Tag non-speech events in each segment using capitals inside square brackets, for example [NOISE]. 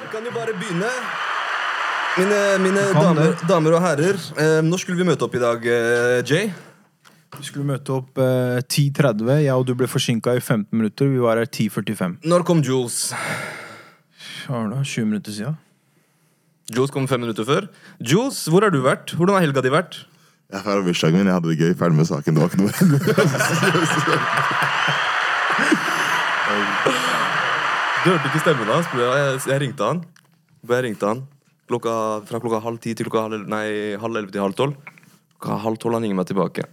Vi kan jo bare begynne. Mine, mine damer, damer og herrer, eh, når skulle vi møte opp i dag, eh, Jay? Vi skulle møte opp eh, 10.30. Jeg og du ble forsinka i 15 minutter. Vi var her 10.45. Når kom Jules? Hva var det? 20 minutter siden? Jules kom fem minutter før. Jules, hvor har du vært? Hvordan har helga di vært? Jeg feiret bursdagen min. Jeg hadde det gøy. Ferdig med saken. Det var ikke noe [LAUGHS] [LAUGHS] Du hørte ikke stemmen hans? Jeg, jeg ringte han. Jeg ringte han klokka, fra klokka halv ti til klokka halv, nei, halv elleve til halv tolv. Klokka halv tolv han ringer meg tilbake.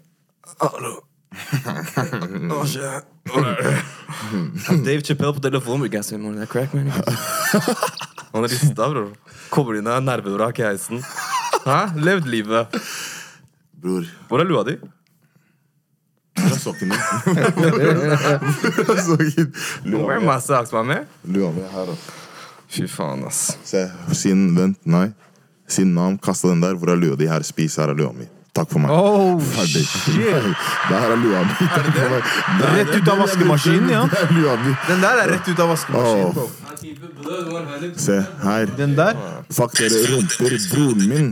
Hallo. [LAUGHS] Hva skjer? Er? [LAUGHS] Dave Chappelle på telefonen. "Man, det er crack, man. [LAUGHS] Han rista, bror. Kommer inn av nervevrak i heisen. Hæ? Levd livet. Bror, Hvor er lua di? Hvor er sokken min? Hvor er? Where are Lua mi er her, da. Fy faen, ass. Se, siden Vent, nei. Siden navn, kasta den der, hvor er lua di? Her, spis. Her er lua mi. Takk for meg. Oh, Ferdig. shit! [LAUGHS] her er lua mi. Takk for meg. Der- Rett ut av vaskemaskinen, ja. Det er lua mi. Den der er rett ut av vaskemaskinen. Oh. se her. Den der? Fuck dere rumper. Broren min.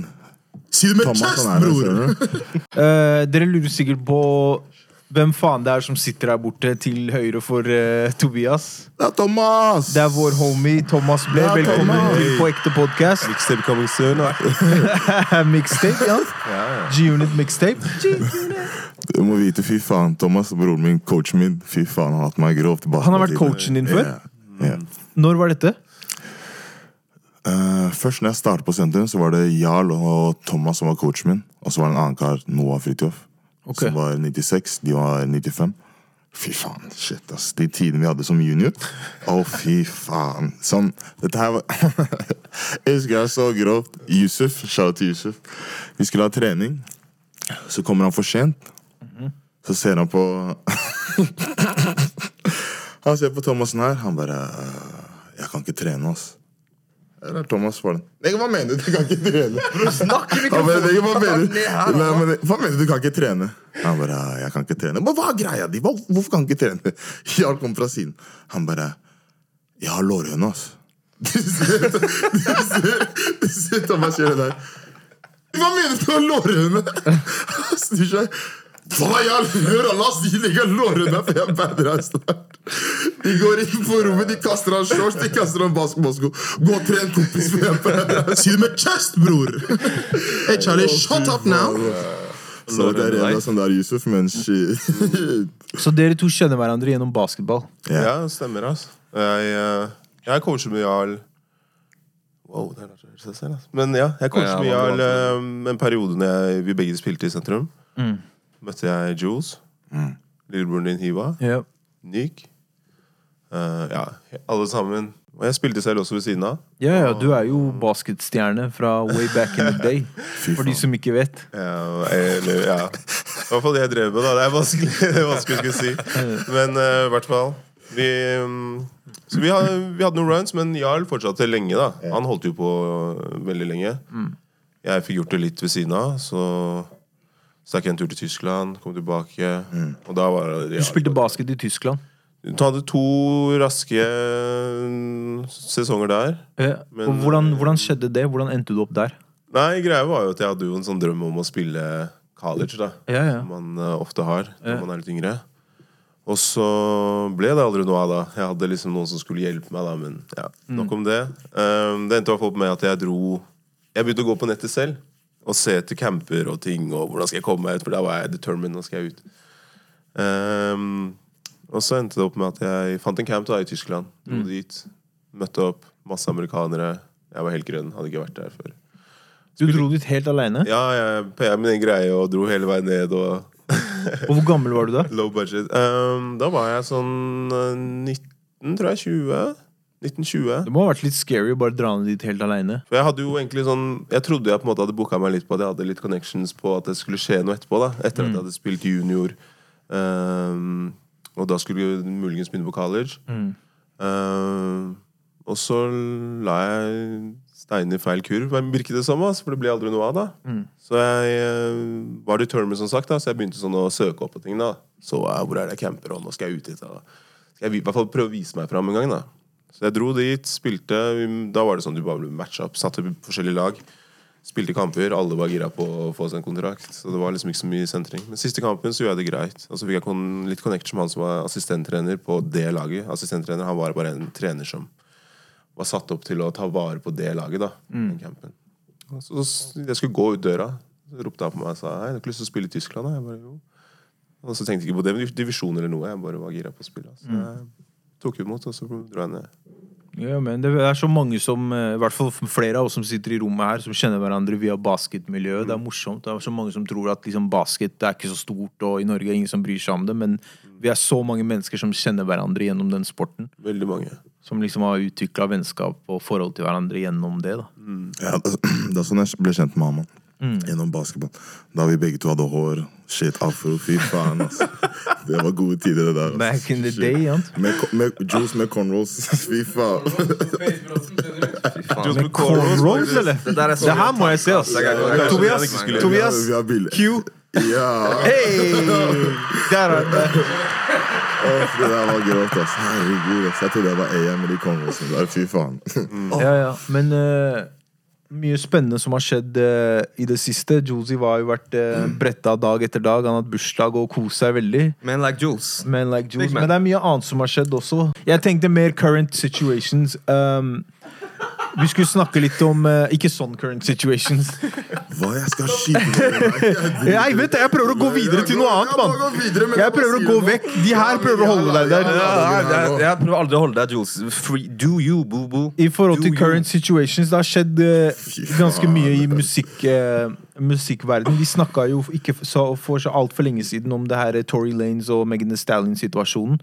Si det med Thomas, chest, han er her, bror! uh. [LAUGHS] Dere lurer sikkert på hvem faen det er som sitter her borte til høyre for uh, Tobias. Det er Thomas! Det er vår homie Thomas Ble. Velkommen Thomas. til På ekte podkast. Mixtape coming soon. [LAUGHS] mixtape, ja. G-Unit mixtape. Du må vite, fy faen. Thomas, broren min, coachen min, fy faen, han har hatt meg grovt. Han har vært coachen din før? Yeah. Yeah. Når var dette? Uh, først når jeg startet på sentrum, så var det Jarl og Thomas som var coachen min. Og så var det en annen kar, Noah Fridtjof, Ok. som var 96. De var 95. Fy faen, shit, ass. De tidene vi hadde som junior. Å, fy faen. Sånn, dette her var [LAUGHS] Jeg husker jeg så grovt. Yusuf, shout til Yusuf. Vi skulle ha trening. Så kommer han for sent. Så ser han på [LAUGHS] Han ser på Thomassen her. Han bare «Øh, Jeg kan ikke trene, ass. Eller Thomas den. Nei, hva mener du? Du kan ikke trene. Snakk i «Nei, hva mener du? Nei, men, hva mener du? Du kan ikke trene. Han bare Jeg kan ikke trene. Men hva er greia di? Hvorfor kan du ikke trene? Jarl kom fra siden. Han bare Jeg har lårhøne, ass. Du ser, du ser, du ser Thomas gjøre det der. Hva mener du med lårhøne? Han snur seg. Hva jeg all hør, la oss si det ikke har deg, for jeg banner deg snart. De går inn på rommet, de kaster av shorts, de kaster av basketballsko. Gå og tren, kompis. for jeg Si det med chest, bror! Hey, Charlie, shut up now! Så det er en sånn der Yusuf, men shit. Så dere to kjenner hverandre gjennom basketball? Ja. Ja, det stemmer, altså. Jeg, eh, jeg coacher med Jarl Wow, det er rart å høre seg selv, altså. Men ja, jeg coacher Ja, med ja, Jarl eh, en periode når jeg, vi begge spilte i sentrum. Møtte jeg Jules. Lillebroren din Hiva. Yep. Nyk. Uh, ja, alle sammen. Og jeg spilte selv også ved siden av. Ja, ja, du er jo basketstjerne fra way back in the [LAUGHS] day. For de som ikke vet. Ja, eller, ja. I hvert fall det jeg drev med, da. Det er vanskelig, [LAUGHS] det er vanskelig å si. Men i i hvert fall. Vi, um, så vi, vi hadde noen runs, men Jarl fortsatte lenge. da Han holdt jo på øh, veldig lenge. Jeg fikk gjort det litt ved siden av. Så stakk jeg en tur til Tyskland, kom tilbake. Og da var det Du spilte basket i Tyskland. Du hadde to raske mm, sesonger der. Eh, Men, Og hvordan, hvordan skjedde det? Hvordan endte du opp der? Nei, greia var jo at jeg hadde jo en sånn drøm om å spille college, da. Ja, ja. Som man uh, ofte har når Ja. man er litt yngre. Og så ble det aldri noe av da. Jeg hadde liksom noen som skulle hjelpe meg, da, men ja, nok om det. Um, det endte i hvert fall opp med at jeg dro Jeg begynte å gå på nettet selv og se etter camper og ting, og hvordan skal jeg komme meg ut, for da var jeg determined. Nå skal jeg ut. Um, og så endte det opp med at jeg fant en camp da i Tyskland. Dro dit, møtte opp, masse amerikanere. Jeg var helt grønn, hadde ikke vært der før. Du dro dit helt aleine? Ja, jeg PA min greie og dro hele veien ned. og Og hvor gammel var du da? [LAUGHS] Low budget. Um, da var jeg sånn uh, 19, tror jeg. 20. 1920. Det må ha vært litt scary å bare dra ned dit helt aleine. Jeg hadde jo egentlig sånn Jeg trodde jeg på en måte hadde booka meg litt på at jeg hadde litt connections på at det skulle skje noe etterpå. da Etter at jeg hadde spilt junior. Um, og da skulle jeg muligens begynne på college. Um, og så la jeg steinen i feil kurv, virket det som. ass, For det ble aldri noe av. da Så jeg uh, var determined, som sagt. da Så jeg begynte sånn å søke opp på ting. da Så uh, hvor er det jeg camper, og nå skal jeg ut hit. da Skal jeg i hvert fall prøve å vise meg fram en gang. da Så jeg dro dit, spilte. Da var det sånn du bare ble matcha opp. Satte forskjellige lag. Spilte kamper. Alle var gira på å få seg en kontrakt. Så det var liksom ikke så mye sentring. Men siste kampen så gjorde jeg det greit. Og så fikk jeg kon litt connection med han som var assistenttrener på det laget. Assistenttrener, Han var bare en trener som var satt opp til å ta vare på det laget. da den campen. Så s- Jeg skulle gå ut døra, så ropte han på meg og sa Hei, du har ikke lyst til å spille i Tyskland. da?» Jeg bare, jo. Og så tenkte jeg ikke på det, divisjon eller noe. Jeg bare var gira på å spille. Så jeg tok imot, og så dro jeg ned. Ja, men det er så mange som, eh, i hvert fall flere av oss som sitter i rommet her, som kjenner hverandre via basketmiljøet. Det er morsomt. Det er så mange som tror at liksom, basket det er ikke så stort, og i Norge er ingen som bryr seg om det, men vi er så mange mennesker som kjenner hverandre gjennom den sporten. Veldig mange. Som liksom har utvikla vennskap og forhold til hverandre gjennom det. da. Ja, det [CLEARS THROAT] det er sånn jeg ble kjent med han. Mann. Gjennom basketball. Da vi begge to hadde hår. Shit, afro. Fy faen, altså. Det var gode tider, det der. Altså. Back in the Shit. day, ja. Med, med juice med cornrows. Fy faen. Med cornrows, eller? Det der er så Det her må jeg se, ass. Tobias, Tobias, Vi har bilder. Q. Ja. Hey! Der er det. Oh, det der var grovt, ass. Herregud. Jeg trodde jeg var AM med de cornrowsene der. Fy faen. Ja, ja. Men eh, mye spennende som har skjedd eh, i det siste. Josie har jo vært uh, bretta dag etter dag. Han har hatt bursdag og kost seg veldig. Men like Jules. Men, like Jules, Big man. men det er mye annet som har skjedd også. Jeg tenkte mer current situations. Um, vi skulle snakke litt om uh, Ikke sånn current situations. Hva jeg skal skyte Jeg vet det, jeg prøver å gå videre til noe annet, mann. Jeg prøver å gå vekk. De her prøver å holde deg der. Jeg, jeg, jeg prøver aldri å holde deg, Jules. Free, do you, boo-boo. I forhold til current situations, det har skjedd uh, ganske mye i musikk, uh, musikkverden. Vi snakka jo ikke så, for så altfor lenge siden om det her Tory Lanes og Megan Thee Stallion-situasjonen.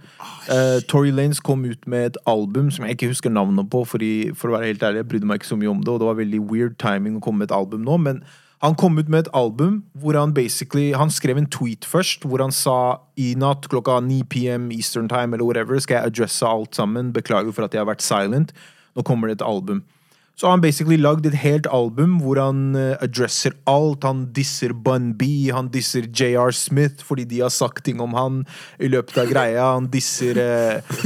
Uh, Tory Lanes kom ut med et album som jeg ikke husker navnet på, fordi, for å være helt ærlig, jeg brydde meg ikke så mye om det, og det var veldig weird timing å komme med et album nå, men han kom ut med et album hvor han basically Han skrev en tweet først hvor han sa i natt klokka 9 PM Eastern Time eller whatever skal jeg adresse alt sammen. Beklager for at jeg har vært silent. Nå kommer det et album. Så har han basically lagd et helt album hvor han eh, adresser alt. Han disser Bun B, han disser JR Smith fordi de har sagt ting om han i løpet av greia. Han disser [LAUGHS] uh,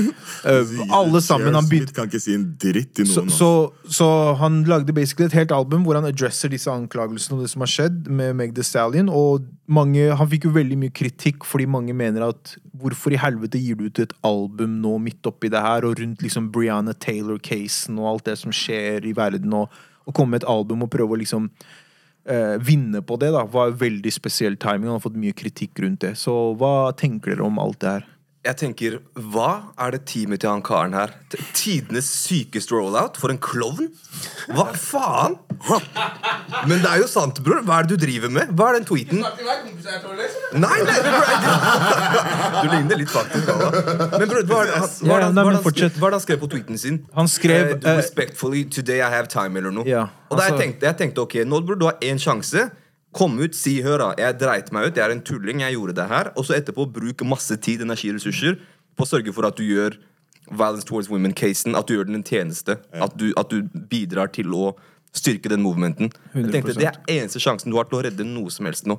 uh, alle sammen. Han begynte kan ikke si en dritt til noen. Så, så, så han lagde basically et helt album hvor han adresser disse anklagelsene og det som har skjedd med Meg The Stallion. Og mange, han fikk jo veldig mye kritikk fordi mange mener at hvorfor i helvete gir du ut et album nå midt oppi det her, og rundt liksom Brianna Taylor-casen og alt det som skjer i verden, og, og komme med et album og prøve å liksom eh, vinne på det, da, var veldig spesiell timing. Han har fått mye kritikk rundt det. Så hva tenker dere om alt det her? Jeg tenker, Hva er det teamet til han karen her? Tidenes sykeste rollout? For en klovn? Hva faen? Men det er jo sant, bror. Hva er det du driver med? Hva er den tweeten? Nei, nei, bror. Du ligner litt faktisk. Men bror, hva er det han- skrev- på tweeten sin? Han skrev, Eh, eh, Respectfully, today I have time, eller noe. Ja, og da jeg altså- tenkte jeg tenkte, ok, nå burde du ha én sjanse. Kom ut, si 'høra, jeg dreit meg ut, jeg er en tulling, jeg gjorde det her'. Og så etterpå bruk masse tid, energiressurser, på å sørge for at du gjør Violence Towards Women-casen, at du gjør den en tjeneste. At, du, at du bidrar til å styrke den movementen. Jeg tenkte, Det er eneste sjansen du har til å redde noe som helst nå.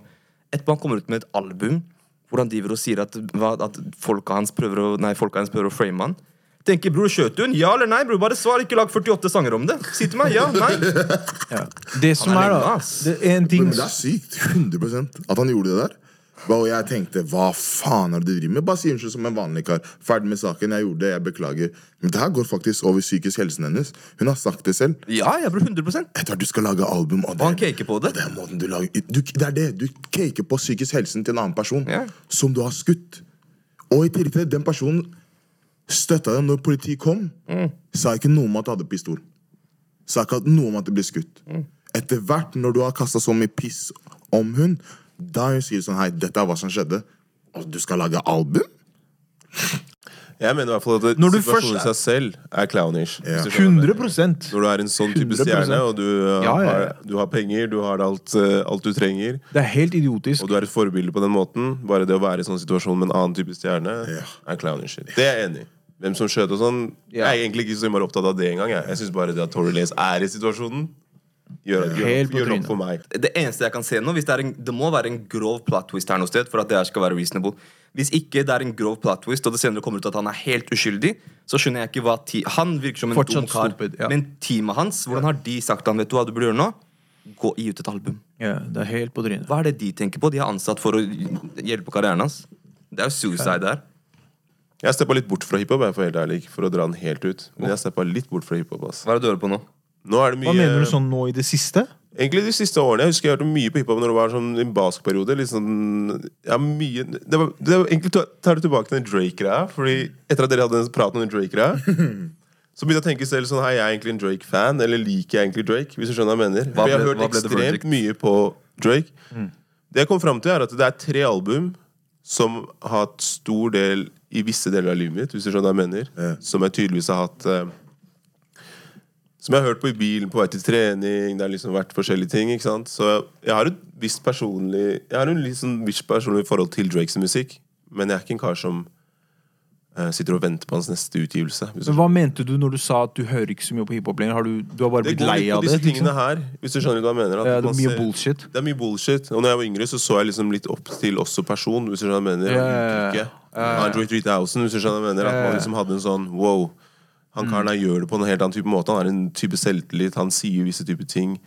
Etterpå han kommer ut med et album hvor han driver og sier at, at folka hans prøver å, nei, folka hans prøver å frame han. Tenker bror, skjøt du hun? Ja eller nei? bror, Bare svar. Ikke lag 48 sanger om det. Si til meg ja, nei. [LAUGHS] Det som er er, da det er en ting Men det er sykt. 100% At han gjorde det der. Og jeg tenkte hva faen er det du driver med? Bare si unnskyld som en vanlig kar. Ferdig med saken. Jeg gjorde det, jeg beklager. Men det her går faktisk over psykisk helsen hennes. Hun har sagt det selv. Ja, jeg bror, 100% Etter at du skal lage album Og, Og han caker på det. Det er måten du lager du, Det er det. Du caker på psykisk helsen til en annen person Ja. som du har skutt. Og i tillegg til det, den personen støtta dem når politiet kom. Mm. Sa ikke noe om at du hadde pistol. Sa ikke noe om at det ble skutt. Mm. Etter hvert, når du har kasta så mye piss om hun, da hun sier sånn Hei, dette er hva som skjedde. Og du skal lage album? Jeg mener i hvert fall at Når du situasjonen først i seg selv er clownish. Ja. hvis du skjønner hva jeg 100 mener. Når du er en sånn type 100%. stjerne, og du, uh, Ja, ja, ja. Har, du har penger, du har alt, uh, alt du trenger, Det er helt idiotisk. og du er et forbilde på den måten Bare det å være i sånn situasjon med en annen type stjerne, Ja. er clownish. Det er jeg enig i. Hvem som skjøt og sånn, Ja. jeg er egentlig ikke så innmari opptatt av det engang. Jeg, jeg syns bare det at Tory Lace er i situasjonen, gjør, gjør, Helt gjør nok for meg. Det eneste jeg kan se nå hvis det, er en, det må være en grov plot twist her noe sted for at det her skal være reasonable. Hvis ikke det er en grov plot twist, og det senere kommer ut at han er helt uskyldig, så skjønner jeg ikke hva ti Han virker som en Fortsatt dum kar. stupid, ja. Men teamet hans, hvordan har de sagt til han, vet du hva du burde gjøre nå? Gå Gi ut et album. Ja, det er helt på trynet. Hva er det de tenker på? De har ansatt for å hjelpe karrieren hans. Det er jo suicide der. Jeg steppa litt bort fra hiphop, for helt ærlig, for å dra den helt ut. Men jeg steppa litt bort fra hiphop. ass. Hva er det du hører på nå? Nå er det mye Hva mener du sånn nå i det siste? Egentlig de siste årene. Jeg husker jeg hørte mye på hiphop når det var sånn en baskperiode. Litt sånn, ja, mye Det var, det var egentlig tar du tilbake til den Drake-greia. Fordi etter at dere hadde en prat om den Drake-greia, [LAUGHS] så begynte jeg å tenke selv sånn Hei, jeg er egentlig en Drake-fan, eller liker jeg egentlig Drake? Hvis du skjønner hva jeg mener. Hva For jeg har hørt ble ekstremt mye på Drake. Det jeg kom fram til, er at det er tre album som har hatt stor del i visse deler av livet mitt, hvis du skjønner hva jeg mener. Ja. Som jeg tydeligvis har hatt eh, Som jeg har hørt på i bilen på vei til trening. Det har liksom vært forskjellige ting. ikke sant? Så jeg har et visst personlig Jeg har en litt sånn visst personlig forhold til Drakes musikk. Men jeg er ikke en kar som eh, sitter og venter på hans neste utgivelse. Hvis Men Hva mente du når du sa at du hører ikke så mye på hiphop lenger? Har du, du har bare det blitt går lei litt på av disse det? tingene Liksom? her. Hvis du skjønner hva jeg mener. at Ja, det er mye ser- bullshit. Det er mye bullshit. Og når jeg var yngre, så så jeg liksom litt opp til også person. Hvis du skjønner hva jeg mener. Ja, ja, ja. Ja. Android 3000, hvis du skjønner hva jeg mener. At man liksom hadde en sånn wow. Han karen her gjør det på en helt annen type måte. Han har en type selvtillit. Han sier visse typer ting.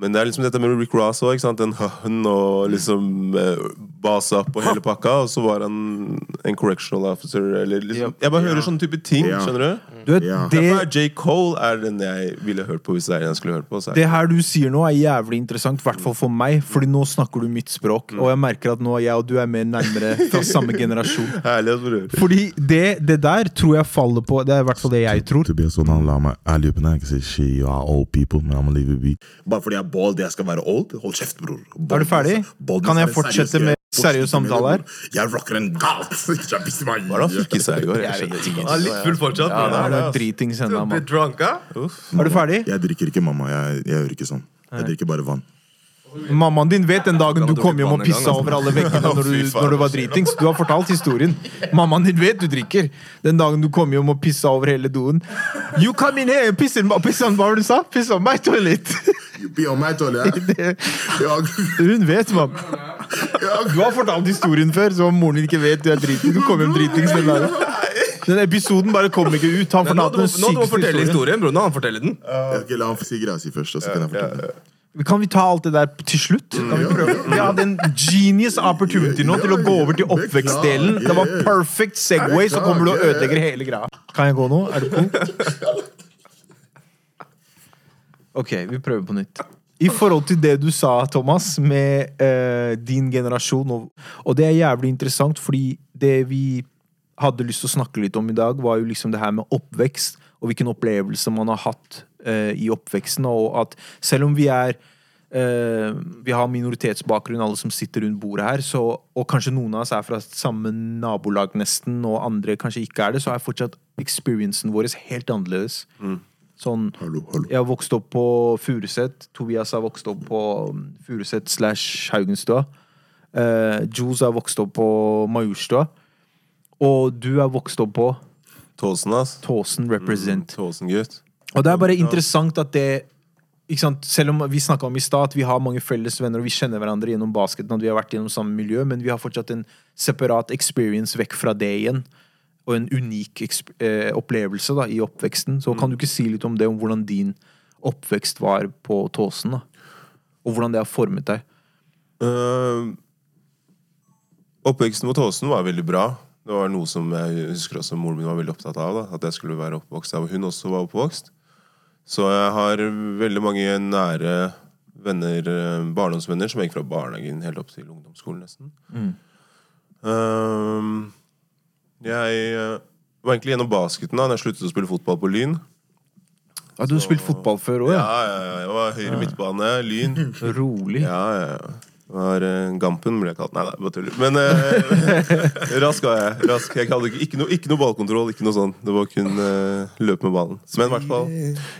Men det er liksom dette med Rick Ross òg. Den høen og liksom eh, basa på hele pakka. Og så var han en correctional officer, eller liksom Jeg bare hører sånne type ting. Ja. Skjønner du? Du vet, Ja. det, Derfor er J. Cole er den jeg ville hørt på hvis det er en jeg skulle hørt på. Så er det her du sier nå, er jævlig interessant, i hvert fall for meg. Fordi nå snakker du mitt språk, og jeg merker at nå er jeg og du er mer nærmere fra [LAUGHS] samme generasjon. Herlig, bror. Fordi det, det der tror jeg faller på Det er i hvert fall det jeg tror. Tobias sånn han la meg ærlig opp Jeg kan si shit, you are old people, men I'm gonna leave it be. Bare fordi jeg er bald, jeg skal være old? Hold kjeft, bror. Er du ferdig? Kan jeg fortsette med seriøs samtale her? Jeg rocker en galt! [LAUGHS] Hva er det han fikk i seg i går? Jeg skjønner er litt full fortsatt. Ja, det er det, noe ass. dritings ennå, mann. Er du ferdig? Jeg drikker ikke, mamma. Jeg, jeg gjør ikke sånn. Jeg drikker bare vann. Mammaen din vet den dagen du kom hjem og pissa altså? over alle veggene [LAUGHS] når du, når du var dritings. Du har fortalt historien. Mammaen din vet du drikker. Den dagen du kom hjem og pissa over hele doen. You come in here, piss in, piss on, hva var det du sa? Piss on my toilet. Be on meg, Tolle. Det- Hun vet, mann. Du har fortalt historien før, så moren din ikke vet du er dritings. Du kom hjem dritings den dagen. Den episoden bare kom ikke ut. Han fortalte den må- nå du må sykeste fortelle historien. historien, bro. Nå må han fortelle den. Jeg skal la han si greia si først, og så kan jeg fortelle. Kan vi ta alt det der til slutt? Kan vi prøve? Vi hadde en genius opportunity nå til å gå over til oppvekstdelen. Det var perfect Segway, så kommer du og ødelegger hele greia. Kan jeg gå nå? Er du punkt? [LAUGHS] Ok, vi prøver på nytt. I forhold til det du sa, Thomas, med uh, din generasjon, og, og det er jævlig interessant, fordi det vi hadde lyst til å snakke litt om i dag, var jo liksom det her med oppvekst, og hvilken opplevelse man har hatt eh, i oppveksten, og at selv om vi er eh, vi har minoritetsbakgrunn, alle som sitter rundt bordet her, så, og kanskje noen av oss er fra samme nabolag nesten, og andre kanskje ikke er det, så er fortsatt experiencen vår helt annerledes. Sånn, Hallo, hallo. jeg har vokst opp på Furuset. Tobias har vokst opp på um, Furuset slash Haugenstua. Uh, Jules har vokst opp på Majorstua. Og du er vokst opp på Tåsen, ass. Tåsen Represent. Tåsen-gutt. Og det er bare interessant at det sant? Selv om vi snakka om i stad at vi har mange felles venner og vi kjenner hverandre gjennom basketen, at vi har vært gjennom samme miljø, men vi har fortsatt en separat experience vekk fra det igjen. Og en unik eh, opplevelse da, i oppveksten. Så kan du ikke si litt om det, om hvordan din oppvekst var på Tåsen? da? Og hvordan det har formet deg? Uh, oppveksten på Tåsen var veldig bra. Det var noe som jeg husker også moren min var veldig opptatt av. da At jeg skulle være oppvokst der hvor hun også var oppvokst. Så jeg har veldig mange nære venner, eh, barndomsvenner som gikk fra barnehagen helt opp til ungdomsskolen, nesten. Eh, jeg eh, var egentlig gjennom basketen da Når jeg sluttet å spille fotball på Lyn. Ja, du har spilt fotball før òg, Ja, ja? ja, ja, jeg var høyre midtbane, Lyn. [LAUGHS] Rolig. Ja, ja, ja. Var uh, Gampen, ble jeg kalt. Nei, nei, bare tuller. Men uh, [LAUGHS] rask var jeg. Rask. Jeg hadde ikke, ikke, noe, ikke noe ballkontroll, ikke noe sånt. Det var kun uh, løp med ballen. Men i hvert fall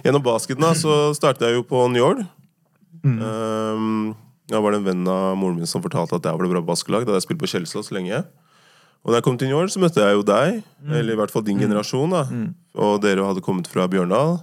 gjennom basketen da, så startet jeg jo på Njord. Um, da var det en venn av moren min som fortalte at jeg var det bra basketlag. Da hadde jeg spilt på Kjelsås lenge. Og da jeg kom til Njord, så møtte jeg jo deg. Eller i hvert fall din generasjon. da Og dere hadde kommet fra Bjørndal.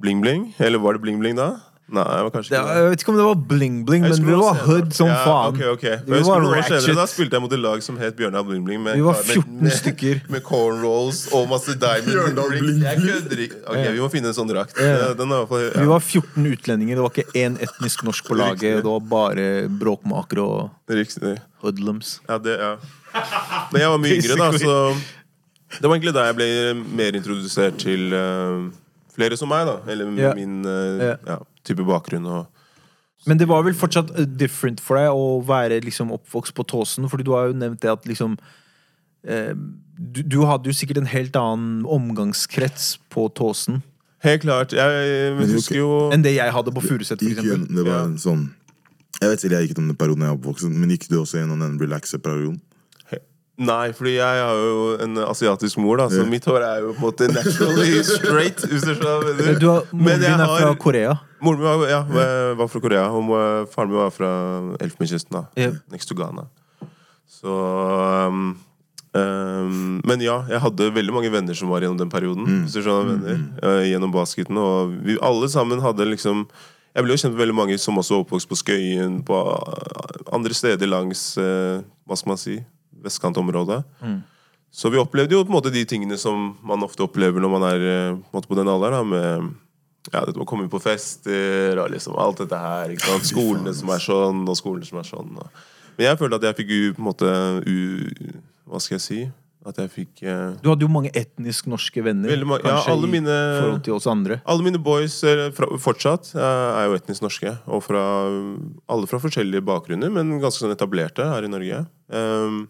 Bling Bling. Eller var det Bling Bling da? Nei, jeg var kanskje ikke det. jeg vet ikke om det var bling-bling, men vi var hood som ja, faen. Okay, okay. Vi var senere, Da spilte jeg mot et lag som het Bjørnar Bling Bling. Med, Vi var [LAUGHS] med- 14 med, stykker. Med cornrolls og masse diamond rings. Bling Bling. Ok, Vi må finne en sånn drakt. Ja. Fall Vi var 14 utlendinger, det var ikke én etnisk norsk på laget. Det var bare bråkmakere og riktig. hoodlums. Ja, det, ja. Men jeg var mye yngre, da, så Det var egentlig da jeg ble mer introdusert til uh, flere som meg, da. Eller Ja. min uh, Ja. ja, type bakgrunn og Men det var vel fortsatt eh, different for deg å være liksom oppvokst på Tåsen, fordi du har jo nevnt det at liksom eh, du, du hadde jo sikkert en helt annen omgangskrets på Tåsen Helt klart. Jeg, Men husker jo enn det jeg hadde på Furuset, for eksempel. Det var en sånn Jeg vet ikke, jeg gikk gjennom den perioden jeg var oppvokst, men gikk du også gjennom den relaxe-perioden? Nei, fordi jeg har jo en asiatisk mor, da, så Ja. mitt hår er jo på en måte naturally straight. Hvis du skjønner. Du har, moren din er har- fra Korea. Moren min var, ja, var fra Korea, og faren min var fra Elfenbenskysten. da, Ja. Next to Ghana. Så um, um, Men ja, jeg hadde veldig mange venner som var gjennom den perioden. Hvis du skjønner venner, jeg eh, Gjennom basketen. Og vi alle sammen hadde liksom Jeg ble jo kjent med veldig mange som også var oppvokst på Skøyen, på uh, andre steder langs uh, Hva skal man si vestkantområdet. Så vi opplevde jo på en måte de tingene som man ofte opplever når man er eh, på, måte på den alderen. Med ja, det å komme på fester og liksom alt dette her. [LAUGHS] Skolene som er sånn, og skolene som er sånn. Og. Men jeg følte at jeg fikk på en måte u, Hva skal jeg si? At jeg fikk uh, Du hadde jo mange etnisk norske venner. Mange, ja, alle i mine- forhold til oss andre. Alle mine boys er, fra, fortsatt eh, er jo etnisk norske. Og fra, alle fra forskjellige bakgrunner, men ganske sånn etablerte her i Norge. Um,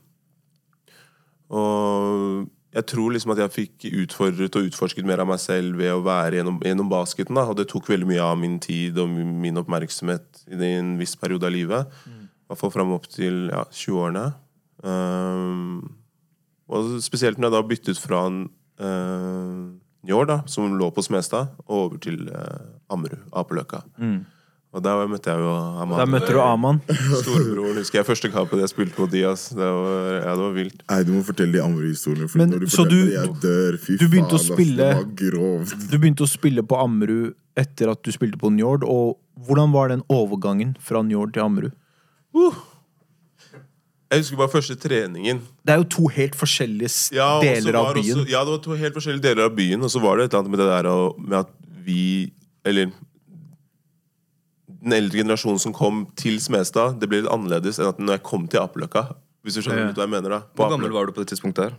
og jeg tror liksom at jeg fikk utfordret og utforsket mer av meg selv ved å være gjennom, gjennom basketen. Da. Og det tok veldig mye av min tid og min oppmerksomhet i en viss periode av livet. I hvert fall fram opp til ja, 20-årene. Um, og spesielt når jeg da byttet fra en uh, Njord, da, som lå på Smestad, og over til uh, Ammerud, Apeløkka. Og der møtte jeg jo Aman. Der møtte du Aman. [LAUGHS] Storebroren, husker jeg. Første kampen jeg spilte mot Diaz. Det var, ja, det var vilt. Nei, du må fortelle de andre historiene. For Men, når du så du- jeg dør. Fy du begynte faen, ass, spille- Det var grovt. Du begynte å spille på Ammerud etter at du spilte på Njord. Og hvordan var den overgangen fra Njord til Ammerud? Jeg husker bare første treningen. Det er jo to helt forskjellige Ja, deler av byen. Også, ja, det var to helt forskjellige deler av byen, og så var det et eller annet med det der med at vi Eller den eldre generasjonen som kom til Smestad, det blir litt annerledes enn at når jeg kom til Apeløkka. Hvis du skjønner Ja. hva jeg mener da På Hvor gammel var du på det tidspunktet her?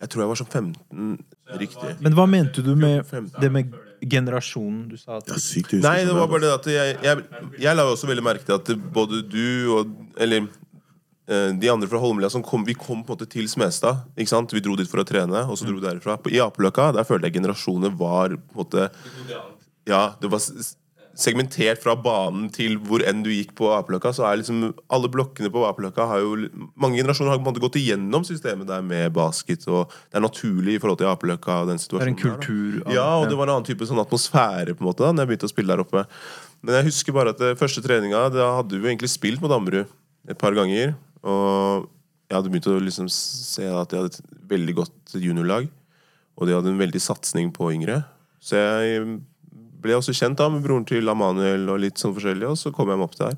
Jeg tror jeg var sånn 15. Riktig. Men hva mente du med det med generasjonen du sa? At Ja, sykt, Nei, det var bare det at jeg, jeg, jeg la også veldig merke til at både du og Eller eh, de andre fra Holmlia som kom Vi kom på en måte til Smestad. Ikke sant? Vi dro dit for å trene, og så dro vi derifra. I Apeløkka der følte jeg generasjoner var på en måte Ja, det var segmentert fra banen til hvor enn du gikk på Apeløkka. Så er liksom Alle blokkene på Apeløkka har jo Mange generasjoner har på en måte gått igjennom systemet der med basket, og det er naturlig i forhold til Apeløkka og den situasjonen. det er en kultur. der, Ja, og det var en annen type sånn atmosfære på en måte da Når jeg begynte å spille der oppe. Men jeg husker bare at det første treninga Da hadde vi egentlig spilt mot Ammerud et par ganger. Og jeg hadde begynt å liksom se at de hadde et veldig godt juniorlag. Og de hadde en veldig satsing på yngre. Så jeg ble også kjent da med broren til Amanuel og litt sånn forskjellig, og så kom jeg meg opp der.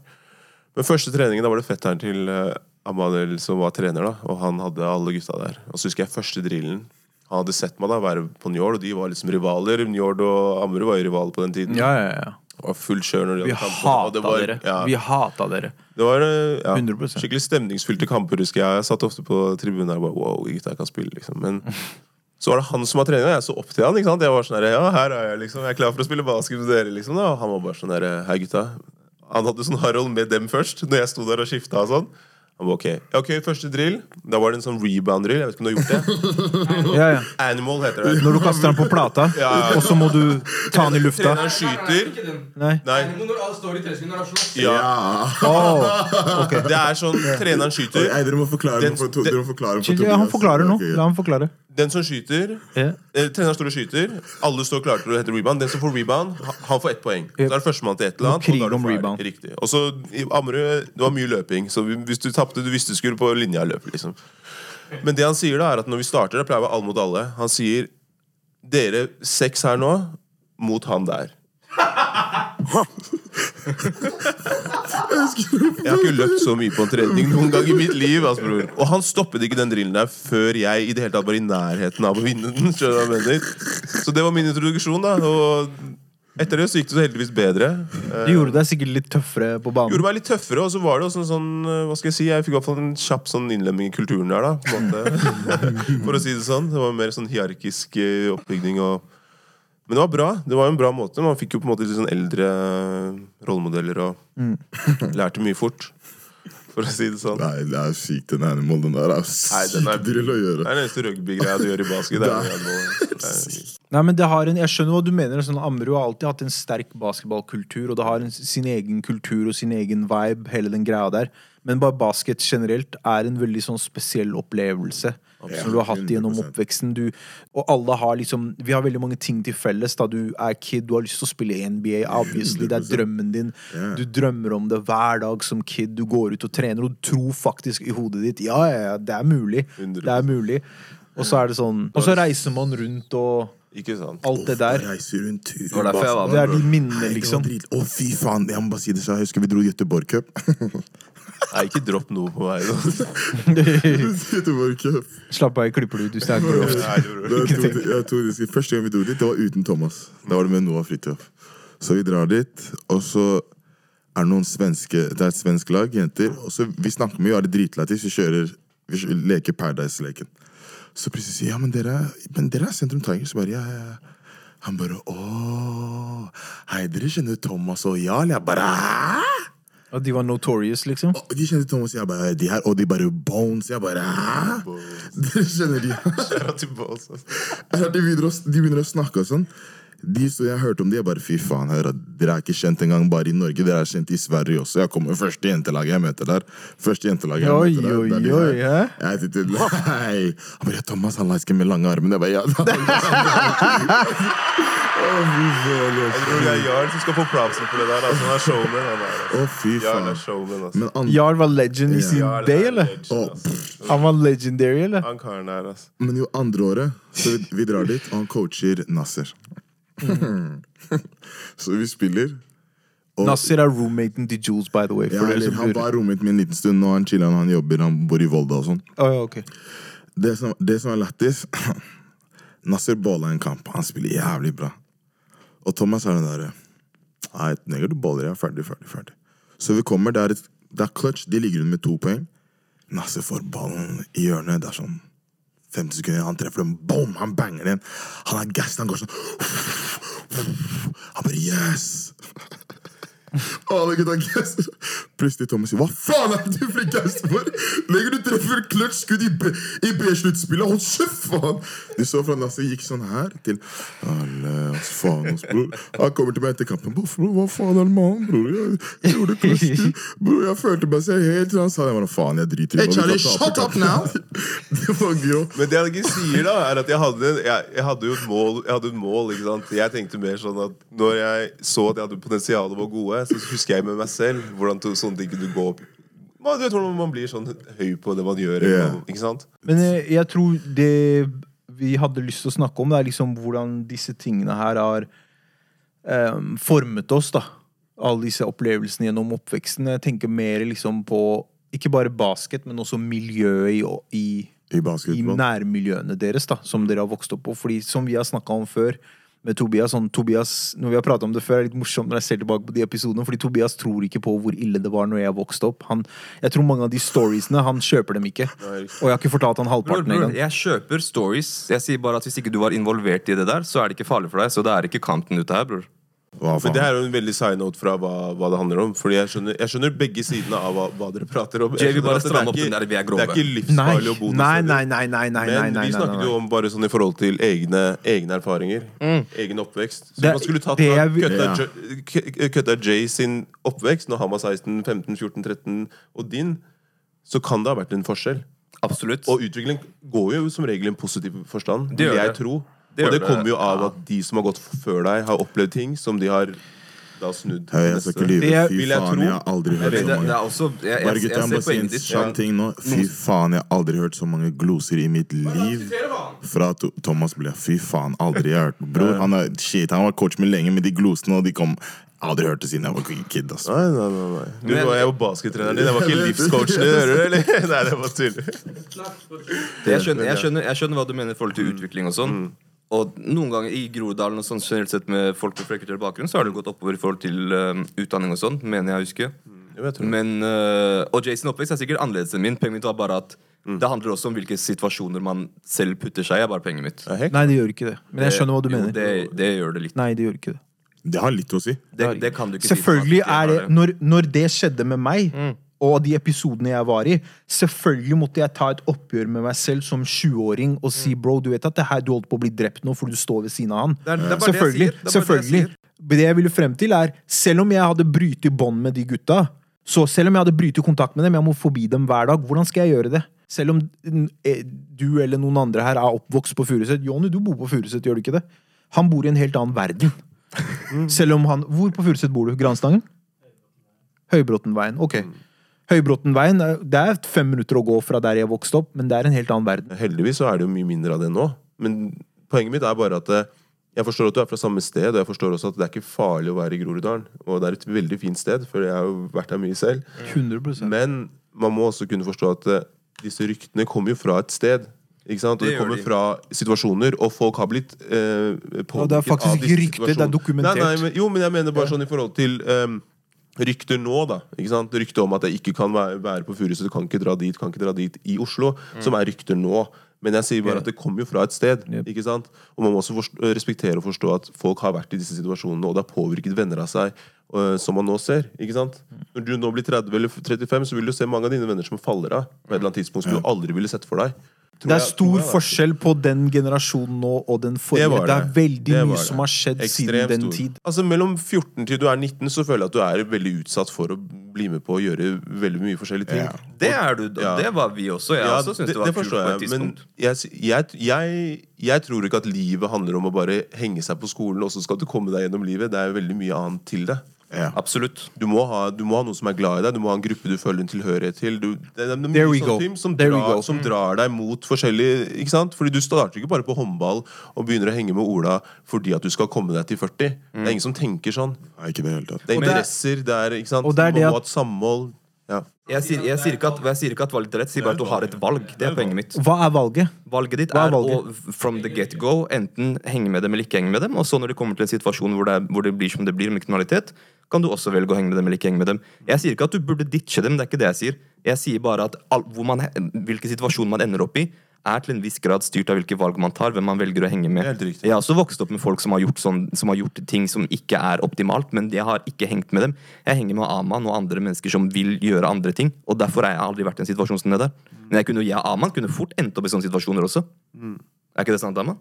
Men første treningen, da var det fetteren til eh, Amanuel som var trener, da. Og han hadde alle gutta der. Og så husker jeg første drillen. Han hadde sett meg da være på Njord, og de var liksom rivaler. Njord og Ammerud var jo rivaler på den tiden. Ja, ja, ja. Det var full kjør når de Vi hadde og hata var- dere. Ja, Vi hata dere. det var eh, ja, 100%. skikkelig stemningsfylte kamper, husker jeg. Jeg satt ofte på tribunen der og bare wow, gutta jeg kan spille, liksom. Men så var det han som var trener, og jeg så opp til han. ikke sant? Jeg var sånn der, ja, her er jeg, liksom. Jeg er klar for å spille basket med dere, liksom. Da. Og han var bare sånn der, hei gutta. Han hadde sånn Harold med dem først, når jeg sto der og skifta og sånn. Han var ok. Ja, ok, første drill. Da var det en sånn rebound-drill. Jeg vet ikke om du har gjort det. [LAUGHS] Ja, ja. Animal heter det. Når du kaster den på plata, [LAUGHS] Ja, ja. og så må du ta den i lufta. Treneren skyter. Nei. Nei. Når alle står i tre sekunder og slåss. Ja. Oh, okay. Det er sånn treneren skyter. Nei, dere må forklare Den- på, to, dere må forklare den for Chill, ja, han forklarer nå. La han forklare. Den som skyter yeah. eh, Treneren står og skyter. Alle står klare til å hete rebound. Den som får rebound, han får ett poeng. Så Yep. er det førstemann til et eller annet. og da er ferdig. rebound. Riktig. Og så Ammerud Det var mye løping, så hvis du tapte, du visste du skulle på linja løpe, liksom. Men det han sier, da er at når vi starter, det pleier å være alle mot alle. Han sier dere seks her nå mot han der. Jeg har ikke løpt så mye på en trening noen gang i mitt liv. ass, bror. Og han stoppet ikke den drillen der før jeg i det hele tatt var i nærheten av å vinne den. Skjønner du hva jeg mener? Så det var min introduksjon. da Og etter det så gikk det så heldigvis bedre. Du Det gjorde deg sikkert litt tøffere på banen. gjorde meg litt tøffere, og så var det også en sånn eh, Hva skal jeg si, jeg fikk i hvert fall en kjapp sånn innlemming i kulturen der, da. På en måte. [LAUGHS] For å si det sånn. Det var mer sånn hierarkisk eh, oppbygning og Men det var bra. Det var en bra måte. Man fikk jo på en måte litt sånn eldre rollemodeller og [LAUGHS] lærte mye fort. For å si det sånn. Nei, det er sykt, den animal. Den der er Nei, den er- drill å gjøre. Det er den eneste rugbygreia du gjør i basket. Det er, [LAUGHS] det er, Nei, men det har en, Jeg skjønner hva du mener. Sånn, Ammerud har alltid hatt en sterk basketballkultur, og det har en, sin egen kultur og sin egen vibe, hele den greia der. Men bare basket generelt er en veldig sånn spesiell opplevelse. Som du har hatt gjennom 100%. oppveksten. Du, og alle har liksom Vi har veldig mange ting til felles. Da du er kid, du har lyst til å spille NBA. Obviously, det er drømmen din. Ja. Du drømmer om det hver dag som kid. Du går ut og trener, og du tror faktisk i hodet ditt Ja, ja, ja, det er mulig. 100%. Det er mulig. Og så er det sånn Og så reiser man rundt og ikke sant? alt det der. Rundt det, var derfor jeg var Det er de minnene, liksom. Å, fy faen. Jeg må bare si det så Jeg husker vi dro Göteborg Cup. [LAUGHS] Nei, ikke dropp noe på Cup. [LAUGHS] Slapp av, jeg klipper du det er grovt. Første gang vi dro dit, det var uten Thomas. Da var det med Noah Fridtjof. Så vi drar dit, og så er det noen svenske Det er et svensk lag, jenter. Og så Vi snakker mye, og er det dritlættis. Vi kjører Vi leker Paradise-leken. Så plutselig sier ja, men dere, men dere er Sentrum Tigers. Bare, ja, ja. Han bare å Hei, dere kjenner Thomas og Jarl? Jeg bare Hæ? Og de var notorious, liksom. Og de kjente Thomas, jeg bare De her, og de bare Bones. Jeg bare Hæ? [LAUGHS] Dere kjenner de? Altså. De begynner, å, de begynner å snakke og sånn. De som jeg hørte om de, er bare fy faen, her, dere er ikke kjent engang bare i Norge. Dere er kjent i Sverige også. Jeg kommer første jentelaget jeg møter der. Første jentelaget jeg Oi, møter der. oi, oi, de oi, her. hæ? Jeg sitter Nei! Han bare Thomas, han leisker med lange armene. Jeg bare ja. [LAUGHS] Å, fy faen, Jeg tror det er Jarl som skal få propsen for det der. Altså. Han er showman. Han altså. Å, fy faen. er showman, altså. An, Jarl var legend i sin Jarl day, eller? legend, altså. Han var legendary, eller? Han karen der, altså. men jo andre året, så vi, vi drar dit, og han coacher Nasser. [LAUGHS] så vi spiller. og- Nasir er roommaten til Jules, by the way. Ja, eller, han var rommet med en liten stund. Nå er han chiller'n, han jobber, han bor i Volda og sånn. Oh, ja, okay. Det som, det som er lættis [LAUGHS] Nasser balla en kamp. Han spiller jævlig bra. Og Thomas er den derre Nei, neger du baller, jeg er ferdig, ferdig, ferdig. Så vi kommer, det er, et, det er clutch. De ligger under med to poeng. Nasser får ballen i hjørnet. Det er sånn 50 sekunder, han treffer dem, Boom! Han banger den. Han er gassed, han går sånn Han bare Yes! Alle gutta gasser. Plutselig Thomas sier Hva faen er det du blir gassed for? Legger du treffer clutch skudd i i B-sluttspillet? Hold kjeft, faen! Du så fra Nasser gikk sånn her til Alle, ass, faen, ass, bror. Han kommer til meg etter kampen. Bror, hva faen er det med han, bror? Jeg, jeg gjorde clutch. Bror, jeg følte meg selv helt sånn. Han sa det, bare faen, jeg driter i Hey, Charlie, shut up now. [LAUGHS] Det var grå. Men det han ikke sier, da, er at jeg hadde, jeg, jeg hadde jo et mål. Jeg hadde et mål, ikke sant? Jeg tenkte mer sånn at når jeg så at jeg hadde potensial og var gode, så husker jeg med meg selv hvordan to, sånne ting kunne gå opp. Man, du vet hvordan man blir sånn høy på det man gjør. Yeah. Ikke sant? Men eh, jeg tror det vi hadde lyst til å snakke om, det er liksom hvordan disse tingene her har um, formet oss, da. Alle disse opplevelsene gjennom oppveksten. Jeg tenker mer liksom på ikke bare basket, men også miljøet i, i I i nærmiljøene deres, da, som dere har vokst opp på. Fordi som vi har snakka om før med Tobias, sånn, Tobias Når vi har pratet om det før, er det litt morsomt når jeg ser tilbake på de episodene, fordi Tobias tror ikke på hvor ille det var når jeg vokste opp. Han, jeg tror mange av de storiesene, han kjøper dem ikke. Og jeg har ikke fortalt han halvparten engang. jeg kjøper stories. Jeg sier bare at Hvis ikke du var involvert i det der, så er det ikke farlig for deg. Så det er ikke kanten ute her, bror. Faen? det er jo en veldig side note fra hva, hva det handler om. Fordi jeg skjønner, jeg skjønner begge sidene av hva, hva dere prater om. Jeg Jay, bare at det er ikke- den der, vi er Det er ikke Nei, livsfarlig å bo noe nei, sted. nei, nei, nei, nei, nei, Men vi snakket jo om bare sånn i forhold til egne, egne erfaringer. Egen oppvekst. Så Det- man skulle tatt det jeg vil- Ja. Jo- k- kutta Jay sin oppvekst når han var 16, 15, 14, 13, og din, så kan det ha vært en forskjell. Absolutt. Og utvikling går jo som regel i en positiv forstand, Det gjør jeg det. tro. Det og det kommer jo av at de som har gått før deg, har opplevd ting som de har da snudd. Hei, jeg skal ikke lyve. Fy jeg faen, jeg har aldri hørt det, så det mange er også Jeg, jeg, Bare jeg, gutta, jeg må si en ting nå. Fy faen, jeg har aldri hørt så mange gloser i mitt liv. Fra to Thomas ble Fy faen, aldri jeg har hørt Bror, han er shit, han var coach min lenge, men de glosene og de kom Aldri hørt det siden jeg var kid. Altså. Nei, nei, nei, nei. Du, Men- var- jeg var baskettreneren din, jeg var ikke [LAUGHS] livscoachen din. Hører du, eller? [LAUGHS] Nei, det var tull. Jeg skjønner, jeg, skjønner, jeg skjønner hva du mener i forhold til utvikling og sånn. Og noen ganger i Groruddalen og sånn generelt sett med folk med flerkulturell bakgrunn, så har det gått oppover i forhold til uh, utdanning og sånn, mener jeg å huske. Jo, jeg. Men, uh, og Jason oppvekst er sikkert annerledes enn min. Poenget mitt var bare at det handler også om hvilke situasjoner man selv putter seg i. er bare poenget mitt. Ja. Nei, det gjør ikke det. Men jeg skjønner hva du Jo, mener. Det, det gjør det litt. Nei, det gjør ikke det. Det har litt å si. Det, det kan du ikke si. Selvfølgelig er det når, når det skjedde med meg, Mm. Og de episodene jeg var i, selvfølgelig måtte jeg ta et oppgjør med meg selv som 20-åring og si Mm. bro, du vet at det her du holdt på å bli drept nå fordi du står ved siden av han. Det er- det er selvfølgelig. Det selvfølgelig. Det jeg ville frem til, er selv om jeg hadde brytet bånd med de gutta, så selv om jeg hadde brytet kontakt med dem, jeg må forbi dem hver dag. Hvordan skal jeg gjøre det? Selv om mm, eh, du eller noen andre her er oppvokst på Furuset. Jonny, du bor på Furuset, gjør du ikke det? Han bor i en helt annen verden. Selv om han Hvor på Furuset bor du? Granstangen? Høybråtenveien. Ok. Høybråtenveien, er- det er fem minutter å gå fra der jeg vokste opp, men det er en helt annen verden. Heldigvis så er det jo mye mindre av det nå. Men poenget mitt er bare at eh, jeg forstår at du er fra samme sted, og jeg forstår også at det er ikke farlig å være i Groruddalen. Og det er et veldig fint sted, for jeg har jo vært der mye selv. 100% Men man må også kunne forstå at eh, disse ryktene kommer jo fra et sted. Ikke sant? Og Det det kommer de. fra situasjoner, og folk har blitt eh, påvirket det er faktisk ikke disse rykter, det er dokumentert. Nei, nei, men, jo, men jeg mener bare sånn i forhold til ehm, rykter nå, da. Ikke sant? Rykter om at jeg ikke kan være, på Furuset, du kan ikke dra dit, kan ikke dra dit i Oslo. Som er rykter nå. Men jeg sier bare at det kommer jo fra et sted. Yep. ikke sant? Og man må også forstå, respektere og forstå at folk har vært i disse situasjonene, og det har påvirket venner av seg, øh, som man nå ser. ikke sant? Når du nå blir 30 eller 35, så vil du se mange av dine venner som faller av på et eller annet tidspunkt som du aldri ville sett for deg. Tror Det er stor jeg, forskjell på den generasjonen nå og den forrige. var Det, er veldig Det var mye det. som har skjedd siden den stor. tid. Altså Mellom 14 til du er 19, så føler jeg at du er veldig utsatt for å bli med på å gjøre veldig mye forskjellige ting. Ja. Det er du, Ja. det var vi også. Jeg Ja, også syns det, var kult på et tidspunkt. jeg, jeg, jeg, jeg tror ikke at livet handler om å bare henge seg på skolen, og så skal du komme deg gjennom livet. Det er veldig mye annet til det. Ja. Absolutt. Du må, ha, du må ha noen som er glad i deg, du må ha en gruppe du føler en tilhørighet til. Du, det, det er mye There sånne ting som, drar, som drar deg mot forskjellige Ikke sant? Fordi Du starter ikke bare på håndball og begynner å henge med Ola fordi at du skal komme deg til 40. Det er ingen som tenker sånn. Nei, ikke det hele tatt. Er det er- interesser, det er, ikke sant? Og det er det at, du må ha et samhold. Ja. Jeg sier, jeg, sier at, jeg sier ikke at valget er rett, jeg sier bare at du har et valg. Det er poenget mitt. Hva er valget? Valget ditt er er, valget? å from the get go enten henge med dem eller ikke henge med dem. Og så når det kommer til en situasjon hvor det, er, hvor det blir som det blir med kriminalitet, kan du også velge å henge med dem eller ikke henge med dem. Jeg sier ikke at du burde ditche dem, det er ikke det jeg sier. Jeg sier bare at all, man, hvilken situasjon man ender opp i, er til en viss grad styrt av hvilke valg man tar, hvem man velger å henge med. Helt riktig. Jeg har også vokst opp med folk som har, gjort sånn, som har gjort ting som ikke er optimalt, men jeg har ikke hengt med dem. Jeg henger med Aman og andre mennesker som vil gjøre andre ting, og derfor har jeg aldri vært i en situasjon som det der. Men jeg, kunne, jeg og Aman kunne fort endt opp i sånne situasjoner også. Er ikke det sant, Aman?